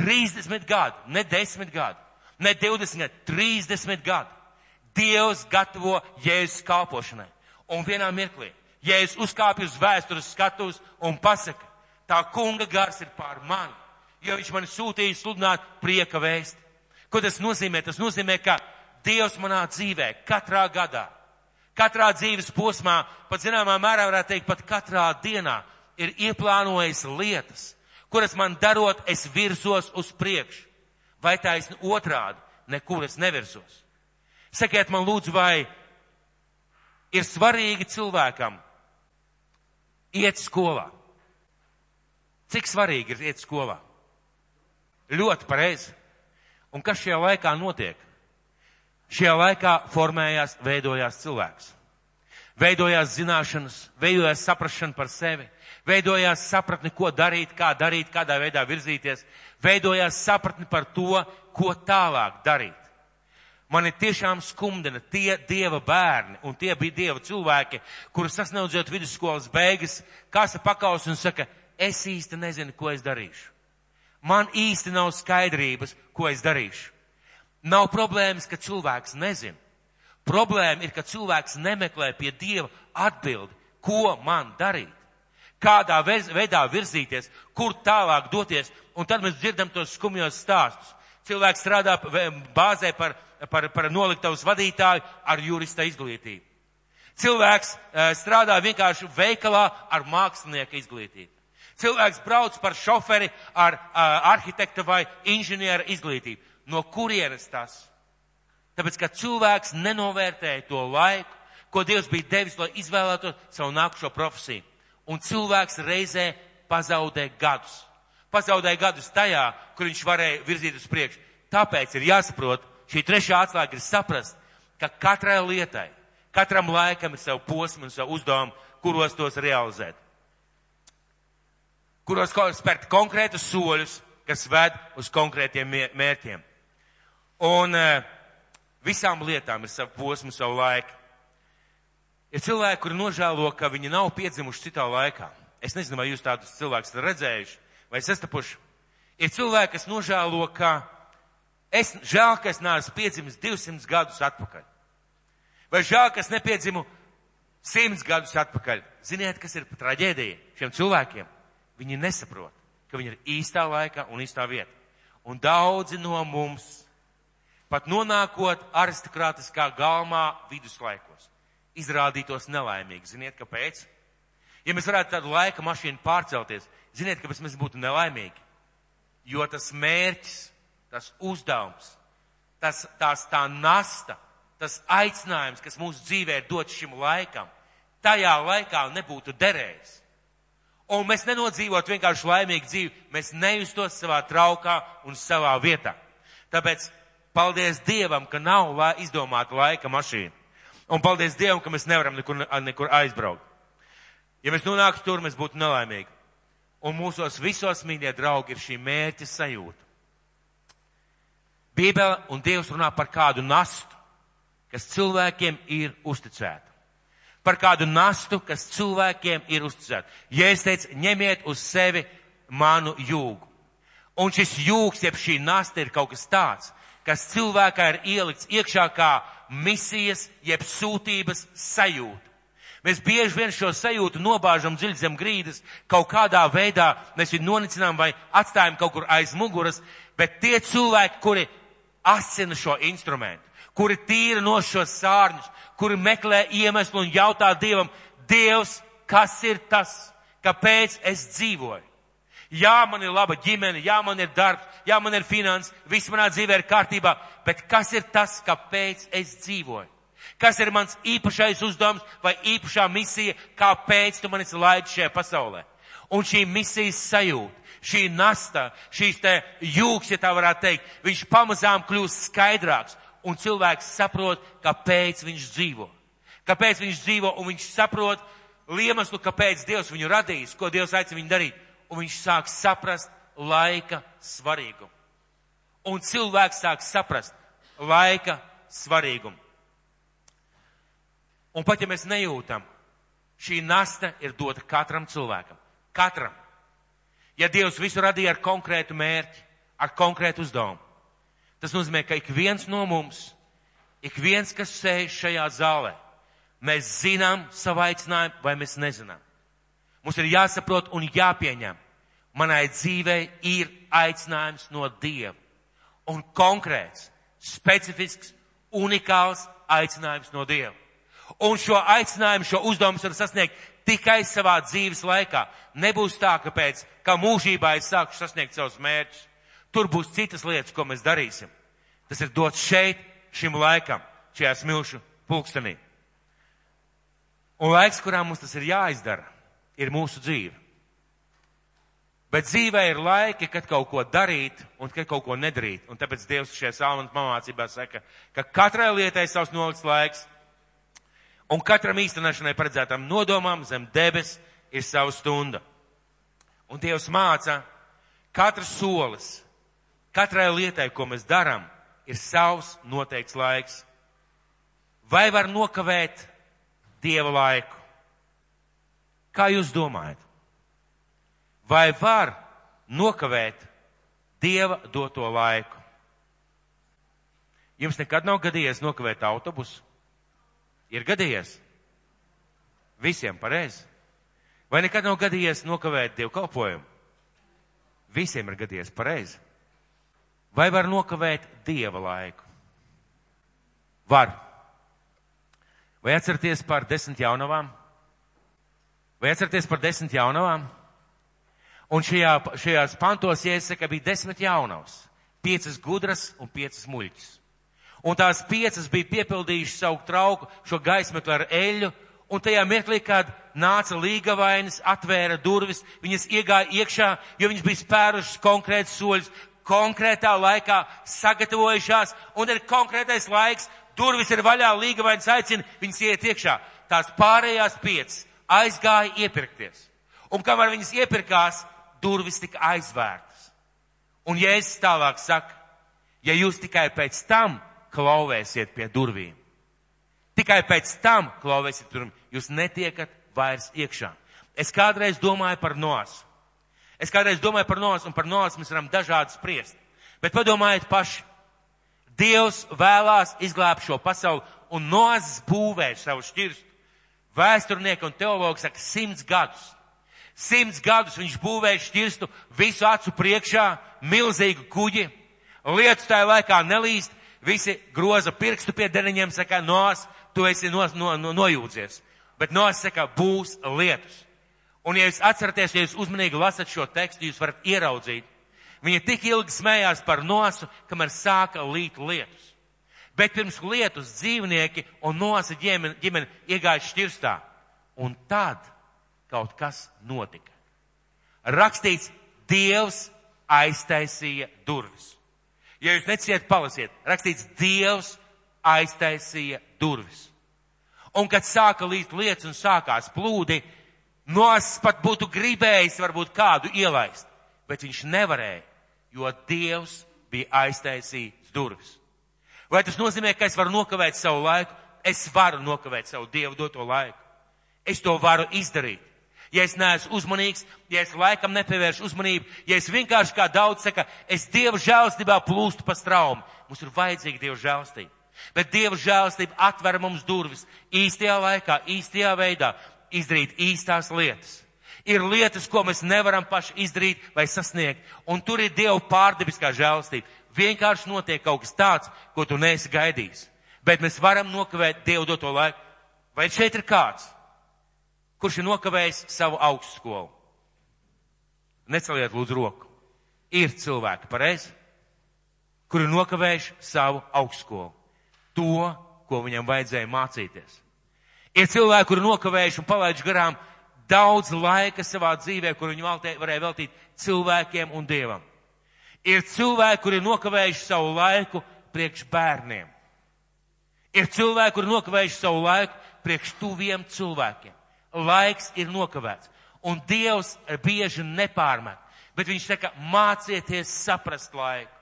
30 gadi, ne 10 gadi, ne 20 gadi, 30 gadi. Dievs gatavo Jēzus kalpošanai. Un vienā mirklī Jēzus uzkāpj uz vēstures skatuves un pasaka, tā kunga gars ir pār mani, jo viņš man sūtīja sludināt prieka vēsti. Ko tas nozīmē? Tas nozīmē, ka Dievs manā dzīvē katrā gadā, katrā dzīves posmā, pat zināmā mērā varētu teikt, pat katrā dienā ir ieplānojis lietas, kuras man darot, es virzos uz priekšu. Vai taisni otrādi, nekur es nevirzos. Sakiet man lūdzu, vai ir svarīgi cilvēkam Iet skolā. Cik svarīgi ir iet skolā? Ļoti pareizi. Un kas šajā laikā notiek? Šajā laikā formējās, veidojās cilvēks. Veidojās zināšanas, veidojās saprašana par sevi, veidojās sapratni, ko darīt, kā darīt, kādā veidā virzīties, veidojās sapratni par to, ko tālāk darīt. Mani tiešām skumdina tie dieva bērni un tie bija dieva cilvēki, kurus sasniedzot vidusskolas beigas, kāsa pakaus un saka, es īsti nezinu, ko es darīšu. Man īsti nav skaidrības, ko es darīšu. Nav problēmas, ka cilvēks nezina. Problēma ir, ka cilvēks nemeklē pie Dieva atbildi, ko man darīt, kādā veidā virzīties, kur tālāk doties, un tad mēs dzirdam tos skumjos stāstus. Cilvēks strādā bāzē par, par, par noliktavas vadītāju ar jurista izglītību. Cilvēks strādā vienkārši veikalā ar mākslinieka izglītību. Cilvēks brauc par šoferi ar arhitekta vai inženiera izglītību. No kurienes tas? Tāpēc, ka cilvēks nenovērtēja to laiku, ko Dievs bija devis, lai izvēlētos savu nākušo profesiju. Un cilvēks reizē pazaudē gadus. Pazaudē gadus tajā, kur viņš varēja virzīt uz priekšu. Tāpēc ir jāsaprot, šī trešā atslēga ir saprast, ka katrai lietai, katram laikam ir savu posmu un savu uzdevumu, kuros tos realizēt kuros spērt konkrētus soļus, kas ved uz konkrētiem mērķiem. Un uh, visām lietām ir savu posmu, savu laiku. Ir cilvēki, kuri nožēlo, ka viņi nav piedzimuši citā laikā. Es nezinu, vai jūs tādus cilvēkus redzējuši vai sastapuši. Ir cilvēki, kas nožēlo, ka es žēl, ka es neesmu piedzimis 200 gadus atpakaļ. Vai žēl, ka es nepiedzimu 100 gadus atpakaļ. Ziniet, kas ir traģēdija šiem cilvēkiem? Viņi nesaprot, ka viņi ir īstā laikā un īstā vietā. Un daudzi no mums, pat nonākot aristokrātiskā galmā viduslaikos, izrādītos nelaimīgi. Ziniet, kāpēc? Ja mēs varētu tādu laika mašīnu pārcelties, ziniet, kāpēc mēs būtu nelaimīgi? Jo tas mērķis, tas uzdevums, tas, tās tā nasta, tas aicinājums, kas mūsu dzīvē ir dots šim laikam, tajā laikā nebūtu derējis. Un mēs nenodzīvot vienkārši laimīgu dzīvi, mēs nejustos savā traukā un savā vietā. Tāpēc paldies Dievam, ka nav izdomāta laika mašīna. Un paldies Dievam, ka mēs nevaram nekur, nekur aizbraukt. Ja mēs nonāktu tur, mēs būtu nelaimīgi. Un mūsos visos, mīļie draugi, ir šī mērķa sajūta. Bībele un Dievs runā par kādu nastu, kas cilvēkiem ir uzticēta par kādu nastu, kas cilvēkiem ir uzticēta. Ja es teicu, ņemiet uz sevi manu jūgu. Un šis jūgs, jeb šī nasta ir kaut kas tāds, kas cilvēkā ir ielikts iekšā kā misijas, jeb sūtības sajūta. Mēs bieži vien šo sajūtu nobāžam dziļi zem grīdas, kaut kādā veidā mēs viņu nonicinām vai atstājam kaut kur aiz muguras, bet tie cilvēki, kuri asina šo instrumentu, kuri tīra no šos sārņus, kuri meklē iemeslu un jautā Dievam, Dievs, kas ir tas, kāpēc es dzīvoju? Jā, man ir laba ģimene, jā, man ir darbs, jā, man ir finanses, viss manā dzīvē ir kārtībā, bet kas ir tas, kāpēc es dzīvoju? Kas ir mans īpašais uzdevums vai īpašā misija, kāpēc tu manis laidi šajā pasaulē? Un šī misijas sajūta, šī nasta, šīs te jūgs, ja tā varētu teikt, viņš pamazām kļūst skaidrāks un cilvēks saprot, kāpēc viņš dzīvo. Kāpēc viņš dzīvo, un viņš saprot iemeslu, kāpēc Dievs viņu radījis, ko Dievs aicina viņu darīt, un viņš sāk saprast laika svarīgumu. Un cilvēks sāk saprast laika svarīgumu. Un pat ja mēs nejūtam, šī nasta ir dota katram cilvēkam. Katram. Ja Dievs visu radīja ar konkrētu mērķi, ar konkrētu uzdevumu, Tas nozīmē, ka ik viens no mums, ik viens, kas sēž šajā zālē, mēs zinām savu aicinājumu vai mēs nezinām. Mums ir jāsaprot un jāpieņem. Manai dzīvei ir aicinājums no Dieva. Un konkrēts, specifisks, unikāls aicinājums no Dieva. Un šo aicinājumu, šo uzdevumu var sasniegt tikai savā dzīves laikā. Nebūs tā, ka pēc, kā mūžībā es sāku sasniegt savus mērķus. Tur būs citas lietas, ko mēs darīsim. Tas ir dots šeit, šim laikam, šajā smilšu pulkstenī. Un laiks, kurā mums tas ir jāizdara, ir mūsu dzīve. Bet dzīvē ir laiki, kad kaut ko darīt un kad kaut ko nedarīt. Un tāpēc Dievs šajā salmanas pamācībā saka, ka katrai lietai savs nolikts laiks un katram īstenošanai paredzētām nodomām zem debes ir sava stunda. Un Dievs māca, katrs solis, katrai lietai, ko mēs darām, ir savs noteikts laiks. Vai var nokavēt Dieva laiku? Kā jūs domājat? Vai var nokavēt Dieva doto laiku? Jums nekad nav gadījies nokavēt autobusu? Ir gadījies? Visiem pareizi. Vai nekad nav gadījies nokavēt Dievu kalpojumu? Visiem ir gadījies pareizi. Vai var nokavēt Dieva laiku? Var. Vai atcerieties par desmit jaunavām? Vai atcerieties par desmit jaunavām? Un šajā, šajās pantos iesaka bija desmit jaunavas, piecas gudras un piecas muļķis. Un tās piecas bija piepildījušas savu trauku, šo gaismetli ar eļu, un tajā mirklī, kad nāca līgavainis, atvēra durvis, viņas iegāja iekšā, jo viņas bija spērušas konkrētus soļus, konkrētā laikā sagatavojušās, un ir konkrētais laiks, durvis ir vaļā, līgavainis aicina, viņas iet iekšā. Tās pārējās piecas aizgāja iepirkties. Un kamēr viņas iepirkās, durvis tika aizvērtas. Un Jēzus tālāk saka, ja jūs tikai pēc tam klauvēsiet pie durvīm, tikai pēc tam klauvēsiet pie durvīm, jūs netiekat vairs iekšā. Es kādreiz domāju par nosu. Es kādreiz domāju par nosu, un par nosu mēs varam dažādi spriest. Bet padomājiet paši. Dievs vēlās izglābt šo pasauli un nozas būvē savu šķirstu. Vēsturnieki un teologi saka simts gadus. Simts gadus viņš būvēja šķirstu visu acu priekšā, milzīgu kuģi. Lietus tajā laikā nelīst, visi groza pirkstu pie deniņiem, saka, nos, tu esi no, no, no, nojūdzies. Bet nos saka, būs lietus. Un ja jūs atceraties, ja jūs uzmanīgi lasat šo tekstu, jūs varat ieraudzīt. Viņa tik ilgi smējās par nosu, kamēr sāka līt lietus. Bet pirms lietus dzīvnieki un nosa ģimene, ģimene iegāja šķirstā. Un tad kaut kas notika. Rakstīts, Dievs aiztaisīja durvis. Ja jūs neciet, palasiet, rakstīts, Dievs aiztaisīja durvis. Un kad sāka līt lietas un sākās plūdi, nos pat būtu gribējis varbūt kādu ielaist, bet viņš nevarēja, jo Dievs bija aiztaisījis durvis. Vai tas nozīmē, ka es varu nokavēt savu laiku? Es varu nokavēt savu Dievu doto laiku. Es to varu izdarīt ja es neesmu uzmanīgs, ja es laikam nepievēršu uzmanību, ja es vienkārši kā daudz saka, es Dieva žēlstībā plūstu pa straumu. Mums ir vajadzīga Dieva žēlstība. Bet Dieva žēlstība atver mums durvis īstajā laikā, īstajā veidā, izdarīt īstās lietas. Ir lietas, ko mēs nevaram paši izdarīt vai sasniegt, un tur ir Dieva pārdebiskā žēlstība. Vienkārši notiek kaut kas tāds, ko tu neesi gaidījis. Bet mēs varam nokavēt Dievu doto laiku. Vai šeit ir kāds? Kurš ir nokavējis savu augstskolu. Neceliet lūdzu roku. Ir cilvēki, pareizi, kuri ir nokavējuši savu augstskolu. To, ko viņam vajadzēja mācīties. Ir cilvēki, kuri nokavējuši un palaiduši garām daudz laika savā dzīvē, kur viņi varēja veltīt cilvēkiem un dievam. Ir cilvēki, kuri ir nokavējuši savu laiku priekš bērniem. Ir cilvēki, kuri nokavējuši savu laiku priekš tuviem cilvēkiem laiks ir nokavēts. Un Dievs bieži nepārmet, bet viņš saka, mācieties saprast laiku.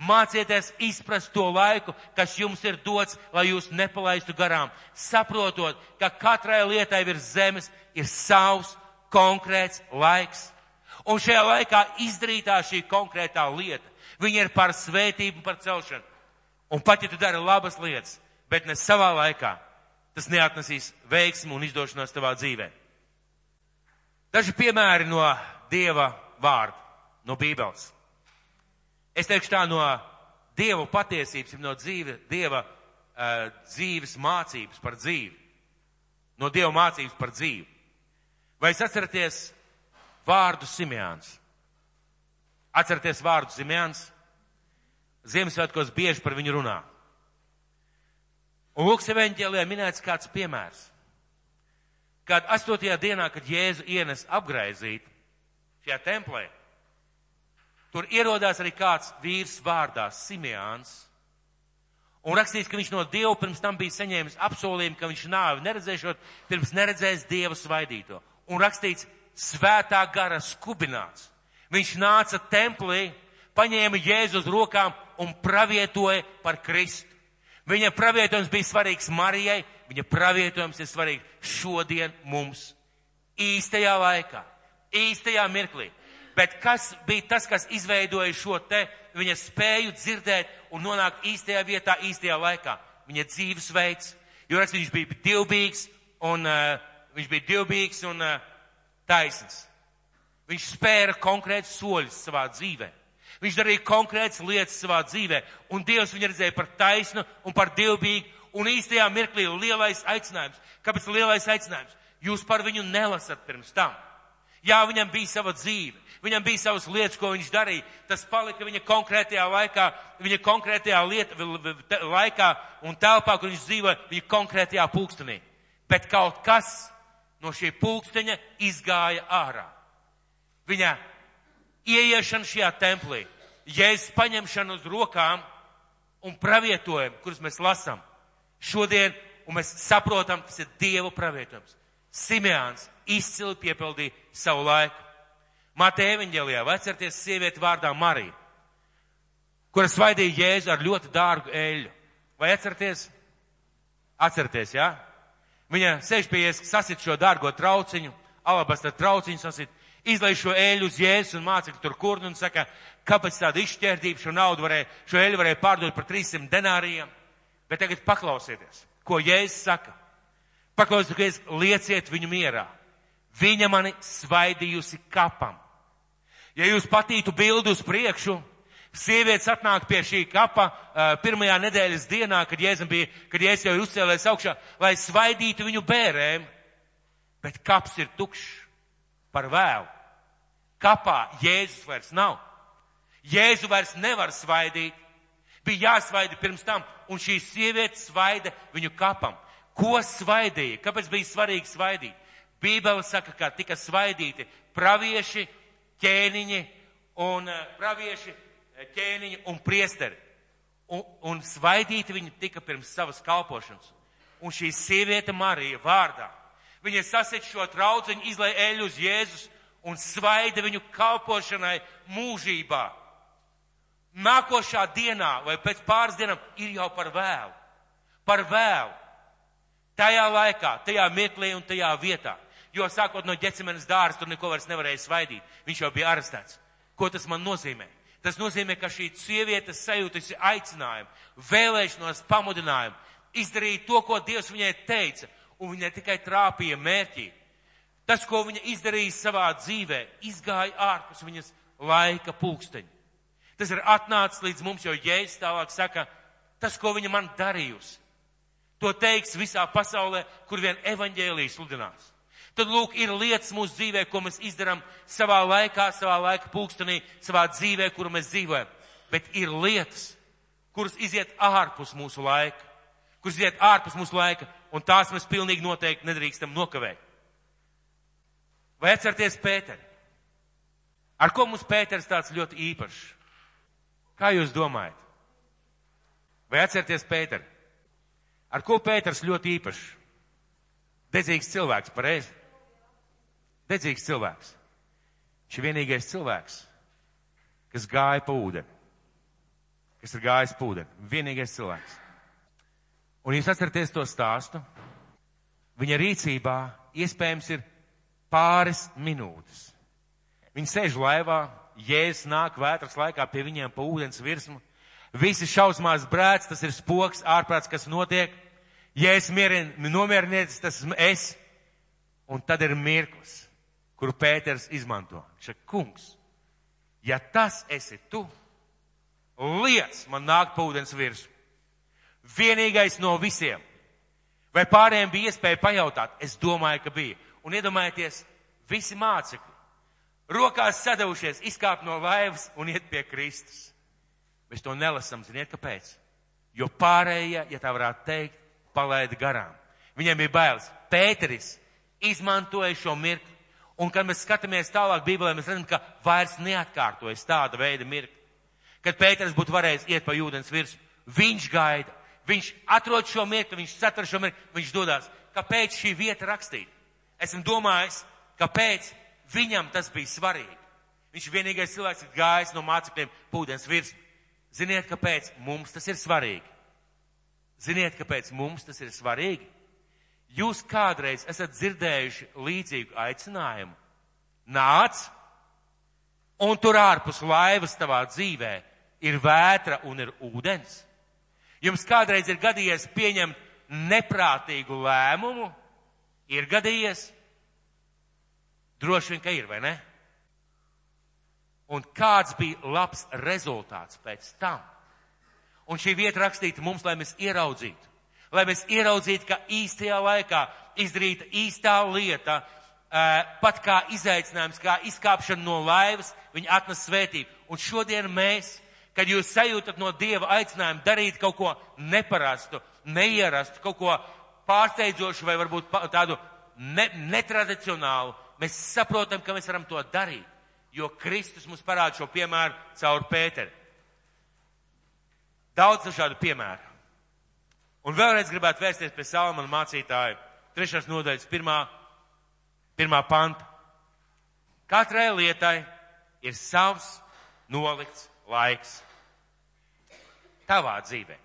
Mācieties izprast to laiku, kas jums ir dots, lai jūs nepalaistu garām, saprotot, ka katrai lietai virs zemes ir savs konkrēts laiks. Un šajā laikā izdarītā šī konkrētā lieta, viņa ir par svētību, par celšanu. Un pat ja tu dari labas lietas, bet ne savā laikā, tas neatnesīs veiksmu un izdošanos tavā dzīvē. Daži piemēri no Dieva vārda, no Bībeles. Es teikšu tā no Dieva patiesības, no dzīve, Dieva uh, dzīves mācības par dzīvi. No Dieva mācības par dzīvi. Vai es atceraties vārdu Simjāns? Atceraties vārdu Simjāns? Ziemassvētkos bieži par viņu runā. Un Lūks evaņģēlijā minēts kāds piemērs, kad astotajā dienā, kad Jēzu ienes apgraizīt šajā templē, tur ierodās arī kāds vīrs vārdā Simeāns. Un rakstīts, ka viņš no Dieva pirms tam bija saņēmis apsolījumu, ka viņš nāvi neredzēšot, pirms neredzēs Dievu svaidīto. Un rakstīts, svētā gara skubināts. Viņš nāca templī, paņēma Jēzu uz rokām un pravietoja par Kristu. Viņa pravietojums bija svarīgs Marijai, viņa pravietojums ir svarīgs šodien mums. Īstajā laikā, īstajā mirklī. Bet kas bija tas, kas izveidoja šo te viņa spēju dzirdēt un nonākt īstajā vietā, īstajā laikā? Viņa dzīvesveids. Jo raksts, viņš bija divbīgs un uh, viņš bija divbīgs un uh, taisns. Viņš spēra konkrētus soļus savā dzīvē. Viņš darīja konkrētas lietas savā dzīvē, un Dievs viņu redzēja par taisnu un par dievbīgu, un īstajā mirklī lielais aicinājums. Kāpēc lielais aicinājums? Jūs par viņu nelasat pirms tam. Jā, viņam bija sava dzīve, viņam bija savas lietas, ko viņš darīja. Tas palika viņa konkrētajā laikā, viņa konkrētajā lieta, laikā un telpā, kur viņš dzīvoja, viņa konkrētajā pulkstenī. Bet kaut kas no šī pulksteņa izgāja ārā. Viņa ieiešana šajā templī, jēzus paņemšana uz rokām un pravietojumu, kurus mēs lasām šodien, un mēs saprotam, tas ir Dieva pravietojums. Simeāns izcili piepildīja savu laiku. Mateja evaņģēlijā vai atcerieties sievieti vārdā Marija, kura svaidīja Jēzu ar ļoti dārgu eļļu. Vai atcerieties? Atcerieties, jā? Ja? Viņa sēž pie ies, sasit šo dārgo trauciņu, alabastra trauciņu sasit, izlaiž šo eļu uz jēzus un mācekļi tur kurnu un saka, kāpēc tāda izšķērdība šo naudu varēja, šo eļu varēja pārdot par 300 denāriem. Bet tagad paklausieties, ko jēzus saka. Paklausieties, lieciet viņu mierā. Viņa mani svaidījusi kapam. Ja jūs patītu bildi uz priekšu, sievietes atnāk pie šī kapa uh, pirmajā nedēļas dienā, kad Jēzus bija, kad Jēzus jau ir uzcēlējis augšā, lai svaidītu viņu bērēm, bet kaps ir tukšs par vēlu. Kapā Jēzus vairs nav. Jēzu vairs nevar svaidīt. Bija jāsvaida pirms tam, un šī sieviete svaida viņu kapam. Ko svaidīja? Kāpēc bija svarīgi svaidīt? Bībele saka, ka tika svaidīti pravieši, ķēniņi un uh, pravieši, eh, ķēniņi un priesteri. Un, un svaidīti viņi tika pirms savas kalpošanas. Un šī sieviete Marija vārdā Viņa sasit šo trauciņu, izlai eļu uz Jēzus un svaida viņu kalpošanai mūžībā. Nākošā dienā vai pēc pāris dienām ir jau par vēlu. Par vēlu. Tajā laikā, tajā mirklī un tajā vietā. Jo sākot no ģecemenes dāras, tur neko vairs nevarēja svaidīt. Viņš jau bija arestēts. Ko tas man nozīmē? Tas nozīmē, ka šī sieviete sajūtusi aicinājumu, vēlēšanos, pamudinājumu, izdarīt to, ko Dievs viņai teica, un viņa tikai trāpīja mērķī. Tas, ko viņa izdarīja savā dzīvē, izgāja ārpus viņas laika pulksteņa. Tas ir atnācis līdz mums, jo Jēzus tālāk saka, tas, ko viņa man darījusi, to teiks visā pasaulē, kur vien evaņģēlijas sludinās. Tad, lūk, ir lietas mūsu dzīvē, ko mēs izdarām savā laikā, savā laika pulkstenī, savā dzīvē, kuru mēs dzīvojam. Bet ir lietas, kuras iziet ārpus mūsu laika, kuras iziet ārpus mūsu laika, un tās mēs pilnīgi noteikti nedrīkstam nokavēt. Vai atcerieties Pēteri? Ar ko mums Pēters tāds ļoti īpašs? Kā jūs domājat? Vai atcerieties Pēteri? Ar ko Pēters ļoti īpašs? Dedzīgs cilvēks, pareizi? Dedzīgs cilvēks. Viņš ir vienīgais cilvēks, kas gāja pa ūdeni. Kas ir gājis pa ūdeni. Vienīgais cilvēks. Un jūs atceraties to stāstu? Viņa rīcībā iespējams ir pāris minūtes. Viņi sēž laivā, jēzus nāk vētras laikā pie viņiem pa ūdens virsmu. Visi šausmās brēc, tas ir spoks, ārprāts, kas notiek. Jēzus nomierinieties, tas esmu es. Un tad ir mirklis, kuru Pēters izmanto. Saka, kungs, ja tas esi tu, liec man nākt pa ūdens virsmu. Vienīgais no visiem. Vai pārējiem bija iespēja pajautāt? Es domāju, ka bija. Un iedomājieties, visi mācekļi, rokās sadavušies, izkāp no laivas un iet pie Kristus. Mēs to nelasam, ziniet, kāpēc? Jo pārējie, ja tā varētu teikt, palaida garām. Viņiem bija bailes. Pēteris izmantoja šo mirkli. Un, kad mēs skatāmies tālāk Bībelē, mēs redzam, ka vairs neatkārtojas tāda veida mirkli. Kad Pēters būtu varējis iet pa ūdens virsmu, viņš gaida, viņš atrod šo mirkli, viņš satver šo mirkli, viņš dodas. Kāpēc šī vieta rakstīta? Esmu domājis, kāpēc viņam tas bija svarīgi. Viņš ir vienīgais cilvēks, kas gājis no mācekļiem pūdens virsmu. Ziniet, kāpēc mums tas ir svarīgi? Ziniet, kāpēc mums tas ir svarīgi? Jūs kādreiz esat dzirdējuši līdzīgu aicinājumu? Nāc, un tur ārpus laivas tavā dzīvē ir vētra un ir ūdens. Jums kādreiz ir gadījies pieņemt neprātīgu lēmumu? Ir gadījies? Droši vien, ka ir, vai ne? Un kāds bija labs rezultāts pēc tam? Un šī vieta rakstīta mums, lai mēs ieraudzītu lai mēs ieraudzītu, ka īstajā laikā izdarīta īstā lieta, pat kā izaicinājums, kā izkāpšana no laivas, viņa atnes svētību. Un šodien mēs, kad jūs sajūtat no Dieva aicinājumu darīt kaut ko neparastu, neierastu, kaut ko pārsteidzošu vai varbūt tādu ne, netradicionālu, mēs saprotam, ka mēs varam to darīt, jo Kristus mums parāda šo piemēru caur Pēteri. Daudz dažādu piemēru. Un vēlreiz gribētu vērsties pie Salmana mācītāja, trešās nodaļas, pirmā, pirmā panta. Katrai lietai ir savs nolikts laiks. Tavā dzīvē.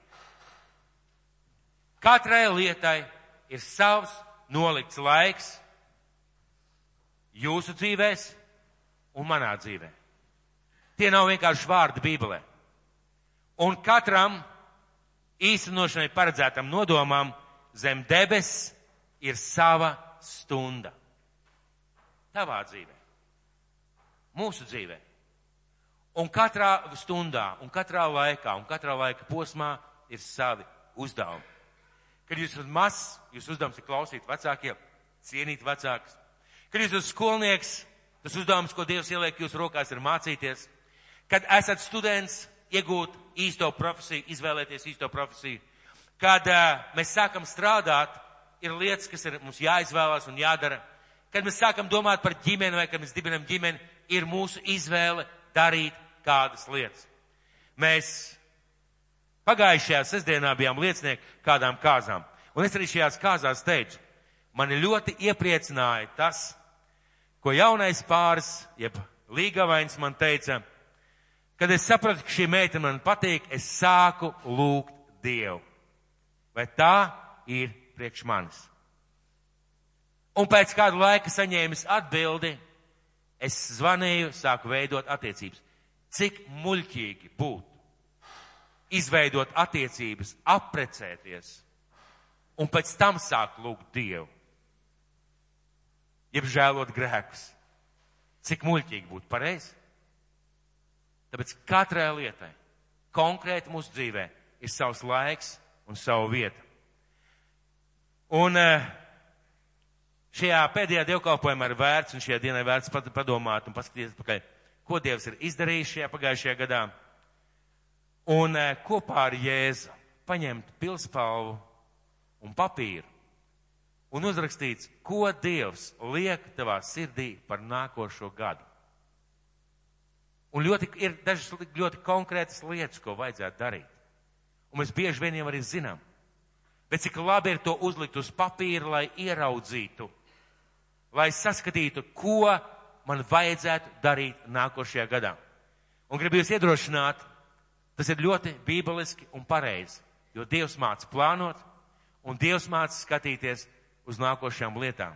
Katrai lietai ir savs nolikts laiks jūsu dzīvēs un manā dzīvē. Tie nav vienkārši vārdi Bībelē. Un katram īstenošanai paredzētam nodomam zem debes ir sava stunda. Tavā dzīvē. Mūsu dzīvē. Un katrā stundā, un katrā laikā, un katrā laika posmā ir savi uzdevumi. Kad jūs esat mazs, jūs uzdevums ir klausīt vecākiem, cienīt vecākus. Kad jūs esat skolnieks, tas uzdevums, ko Dievs ieliek jūsu rokās, ir mācīties. Kad esat students, iegūt īsto profesiju, izvēlēties īsto profesiju. Kad uh, mēs sākam strādāt, ir lietas, kas ir mums jāizvēlās un jādara. Kad mēs sākam domāt par ģimeni vai kad mēs dibinam ģimeni, ir mūsu izvēle darīt kādas lietas. Mēs pagājušajā sestdienā bijām liecinieki kādām kāzām. Un es arī šajās kāzās teicu, mani ļoti iepriecināja tas, ko jaunais pāris, jeb līgavains man teica, Kad es sapratu, ka šī meitene man patīk, es sāku lūgt Dievu. Vai tā ir priekš manis? Un pēc kāda laika saņēmis atbildi, es zvanīju, sāku veidot attiecības. Cik muļķīgi būtu izveidot attiecības, apprecēties un pēc tam sākt lūgt Dievu. Jeb žēlot grēkus. Cik muļķīgi būtu pareizi? Tāpēc katrai lietai, konkrēti mūsu dzīvē, ir savs laiks un savu vietu. Un eh, šajā pēdējā dievkalpojumā ir vērts, un šajā dienā ir vērts padomāt un paskatīties pakaļ, ko Dievs ir izdarījis šajā pagājušajā gadā. Un eh, kopā ar Jēzu paņemt pilspalvu un papīru un uzrakstīts, ko Dievs liek tavā sirdī par nākošo gadu. Un ļoti, ir dažas ļoti konkrētas lietas, ko vajadzētu darīt. Un mēs bieži vien jau arī zinām. Bet cik labi ir to uzlikt uz papīra, lai ieraudzītu, lai saskatītu, ko man vajadzētu darīt nākošajā gadā. Un gribu jūs iedrošināt, tas ir ļoti bībeliski un pareizi, jo Dievs māca plānot, un Dievs māca skatīties uz nākošajām lietām.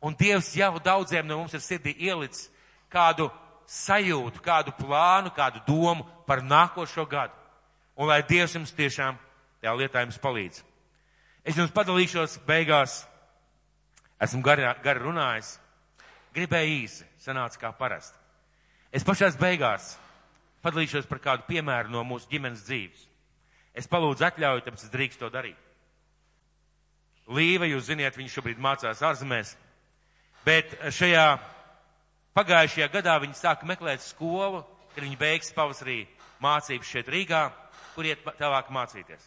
Un Dievs jau daudziem no mums ir sirdī ielicis kādu sajūtu, kādu plānu, kādu domu par nākošo gadu. Un lai Dievs jums tiešām tajā lietā jums palīdz. Es jums padalīšos beigās. Esmu gari, gari runājis. Gribēju īsi, sanāca kā parasti. Es pašās beigās padalīšos par kādu piemēru no mūsu ģimenes dzīves. Es palūdzu atļauju, tāpēc es drīkstu to darīt. Līva, jūs ziniet, viņš šobrīd mācās ārzemēs, bet šajā Pagājušajā gadā viņi sāka meklēt skolu, kad viņi beigs pavasarī mācības šeit Rīgā, kur iet tālāk mācīties.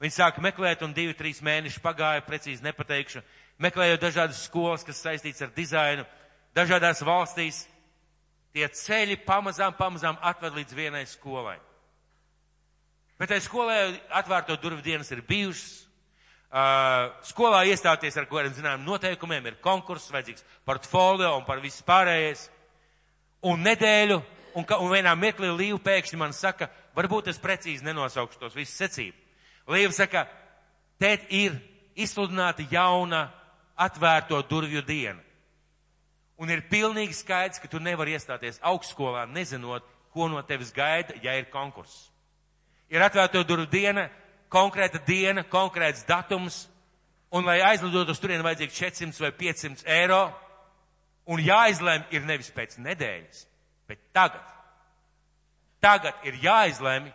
Viņi sāka meklēt un divi, trīs mēneši pagāja, precīzi nepateikšu. meklējot dažādas skolas, kas saistīts ar dizainu, dažādās valstīs, tie ceļi pamazām, pamazām atved līdz vienai skolai. Bet tai skolai atvērto durvju dienas ir bijušas. Uh, skolā iestāties ar kādiem zināmiem noteikumiem ir konkurss, vajadzīgs portfolio un par visu pārējais. Un nedēļu, un, ka, un vienā mirklī Līva pēkšņi man saka, varbūt es precīzi nenosaukšu tos visus secību. Līva saka, tēt ir izsludināta jauna atvērto durvju diena. Un ir pilnīgi skaidrs, ka tu nevari iestāties augstskolā, nezinot, ko no tevis gaida, ja ir konkurss. Ir atvērto durvju diena, konkrēta diena, konkrēts datums, un lai aizlidotu uz turieni vajadzīgi 400 vai 500 eiro, un jāizlēm ir nevis pēc nedēļas, bet tagad. Tagad ir jāizlēm,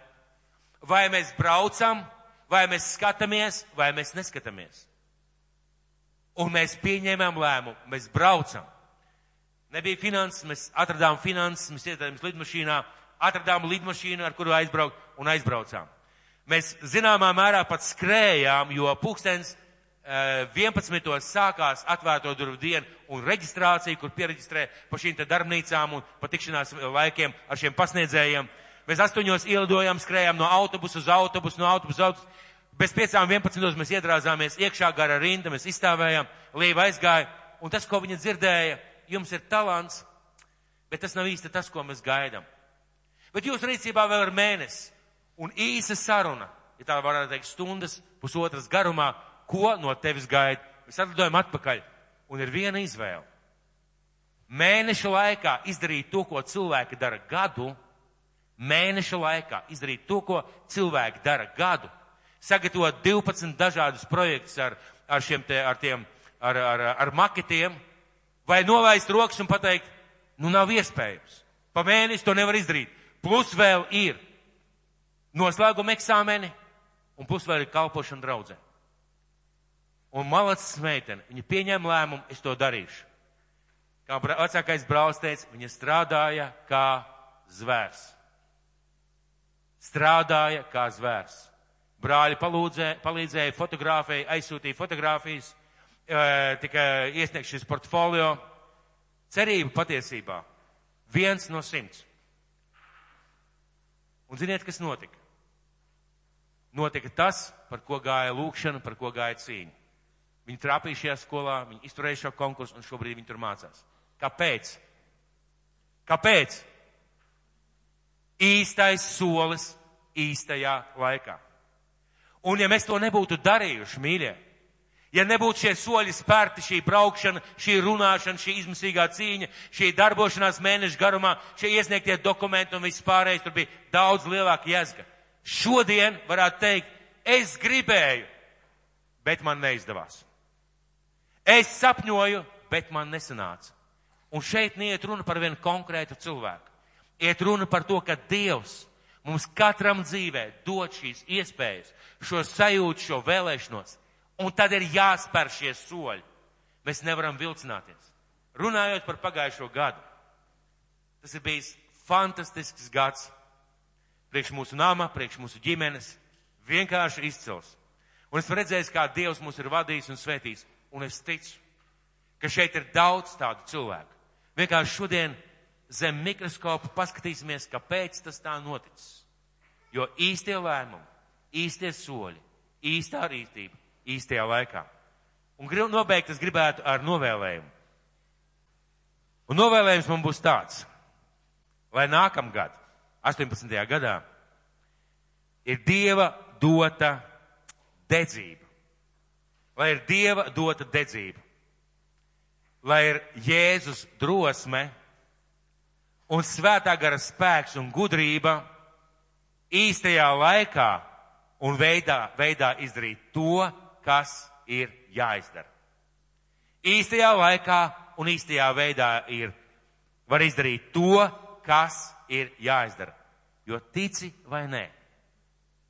vai mēs braucam, vai mēs skatāmies, vai mēs neskatāmies. Un mēs pieņēmām lēmumu, mēs braucam. Nebija finanses, mēs atradām finanses, mēs iestājāmies lidmašīnā, atradām lidmašīnu, ar kuru aizbraukt un aizbraucām. Mēs zināmā mērā pat skrējām, jo pūkstens 11. Eh, sākās atvērto durvju dienu un reģistrācija, kur pieregistrē pa šīm te darbnīcām un pa tikšanās laikiem ar šiem pasniedzējiem. Mēs astoņos ielidojām, skrējām no autobusu uz autobusu, no autobusu uz autobusu. Bez piecām vienpadsmitos mēs iedrāzāmies iekšā gara rinda, mēs izstāvējām, līva aizgāja, un tas, ko viņa dzirdēja, jums ir talants, bet tas nav īsti tas, ko mēs gaidām. Bet jūsu rīcībā vēl ir mēnesis un īsa saruna, ja tā varētu teikt, stundas, pusotras garumā, ko no tevis gaida. Mēs atlidojam atpakaļ, un ir viena izvēle. Mēneša laikā izdarīt to, ko cilvēki dara gadu, mēneša laikā izdarīt to, ko cilvēki dara gadu, sagatavot 12 dažādus projektus ar, ar šiem te, ar tiem, ar, ar, ar maketiem, vai nolaist rokas un pateikt, nu nav iespējams. Pa mēnesi to nevar izdarīt. Plus vēl ir noslēguma eksāmeni un plus vēl ir kalpošana draudzē. Un malacis meitene, viņa pieņem lēmumu, es to darīšu. Kā vecākais brālis teica, viņa strādāja kā zvērs. Strādāja kā zvērs. Brāļi palūdzē, palīdzēja, fotografēja, aizsūtīja fotogrāfijas, tika iesniegts šis portfolio. Cerība patiesībā viens no simts. Un ziniet, kas notika? Notika tas, par ko gāja lūkšana, par ko gāja cīņa. Viņi trāpīja šajā skolā, viņi izturēja šo konkursu un šobrīd viņi tur mācās. Kāpēc? Kāpēc? Īstais solis īstajā laikā. Un ja mēs to nebūtu darījuši, mīļie, ja nebūtu šie soļi spērti, šī braukšana, šī runāšana, šī izmisīgā cīņa, šī darbošanās mēneša garumā, šie iesniegtie dokumenti un viss pārējais, tur bija daudz lielāka jēzga. Šodien varētu teikt, es gribēju, bet man neizdevās. Es sapņoju, bet man nesanāca. Un šeit neiet runa par vienu konkrētu cilvēku. Iet runa par to, ka Dievs mums katram dzīvē dod šīs iespējas, šo sajūtu, šo vēlēšanos. Un tad ir jāspēr šie soļi. Mēs nevaram vilcināties. Runājot par pagājušo gadu, tas ir bijis fantastisks gads. Priekš mūsu nama, priekš mūsu ģimenes. Vienkārši izcils. Un es redzēju, kā Dievs mūs ir vadījis un svētījis. Un es ticu, ka šeit ir daudz tādu cilvēku. Vienkārši šodien zem mikroskopa paskatīsimies, kāpēc tas tā noticis. Jo īstie lēmumi, īstie soļi, īstā rīcība īstajā laikā. Un nobeigt es gribētu ar novēlējumu. Un novēlējums man būs tāds, lai nākamgad, 18. gadā, ir Dieva dota dedzība. Lai ir Dieva dota dedzība. Lai ir Jēzus drosme un svētā gara spēks un gudrība īstajā laikā un veidā, veidā izdarīt to, kas ir jāizdara. Īstajā laikā un īstajā veidā ir var izdarīt to, kas ir jāizdara. Jo tici vai nē,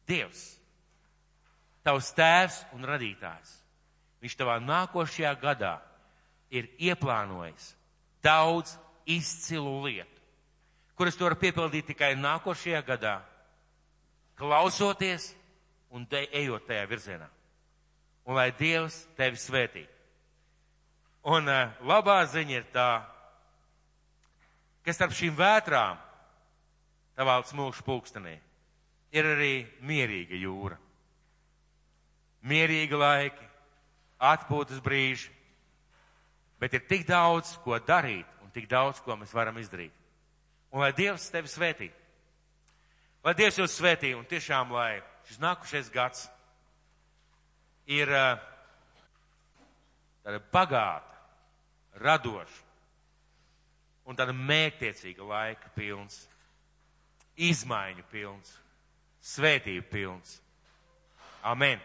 Dievs, tavs tēvs un radītājs, viņš tavā nākošajā gadā ir ieplānojis daudz izcilu lietu, kuras tu vari piepildīt tikai nākošajā gadā, klausoties un ejot tajā virzienā un lai Dievs tevi svētī. Un uh, labā ziņa ir tā, ka starp šīm vētrām, tavā smilšu pulkstenī, ir arī mierīga jūra. Mierīgi laiki, atpūtas brīži, bet ir tik daudz, ko darīt un tik daudz, ko mēs varam izdarīt. Un lai Dievs tevi svētī. Lai Dievs jūs svētī un tiešām, lai šis nākušais gads ir uh, tāda bagāta, radoša un tāda mērķtiecīga laika pilns, izmaiņu pilns, svētību pilns. Amen!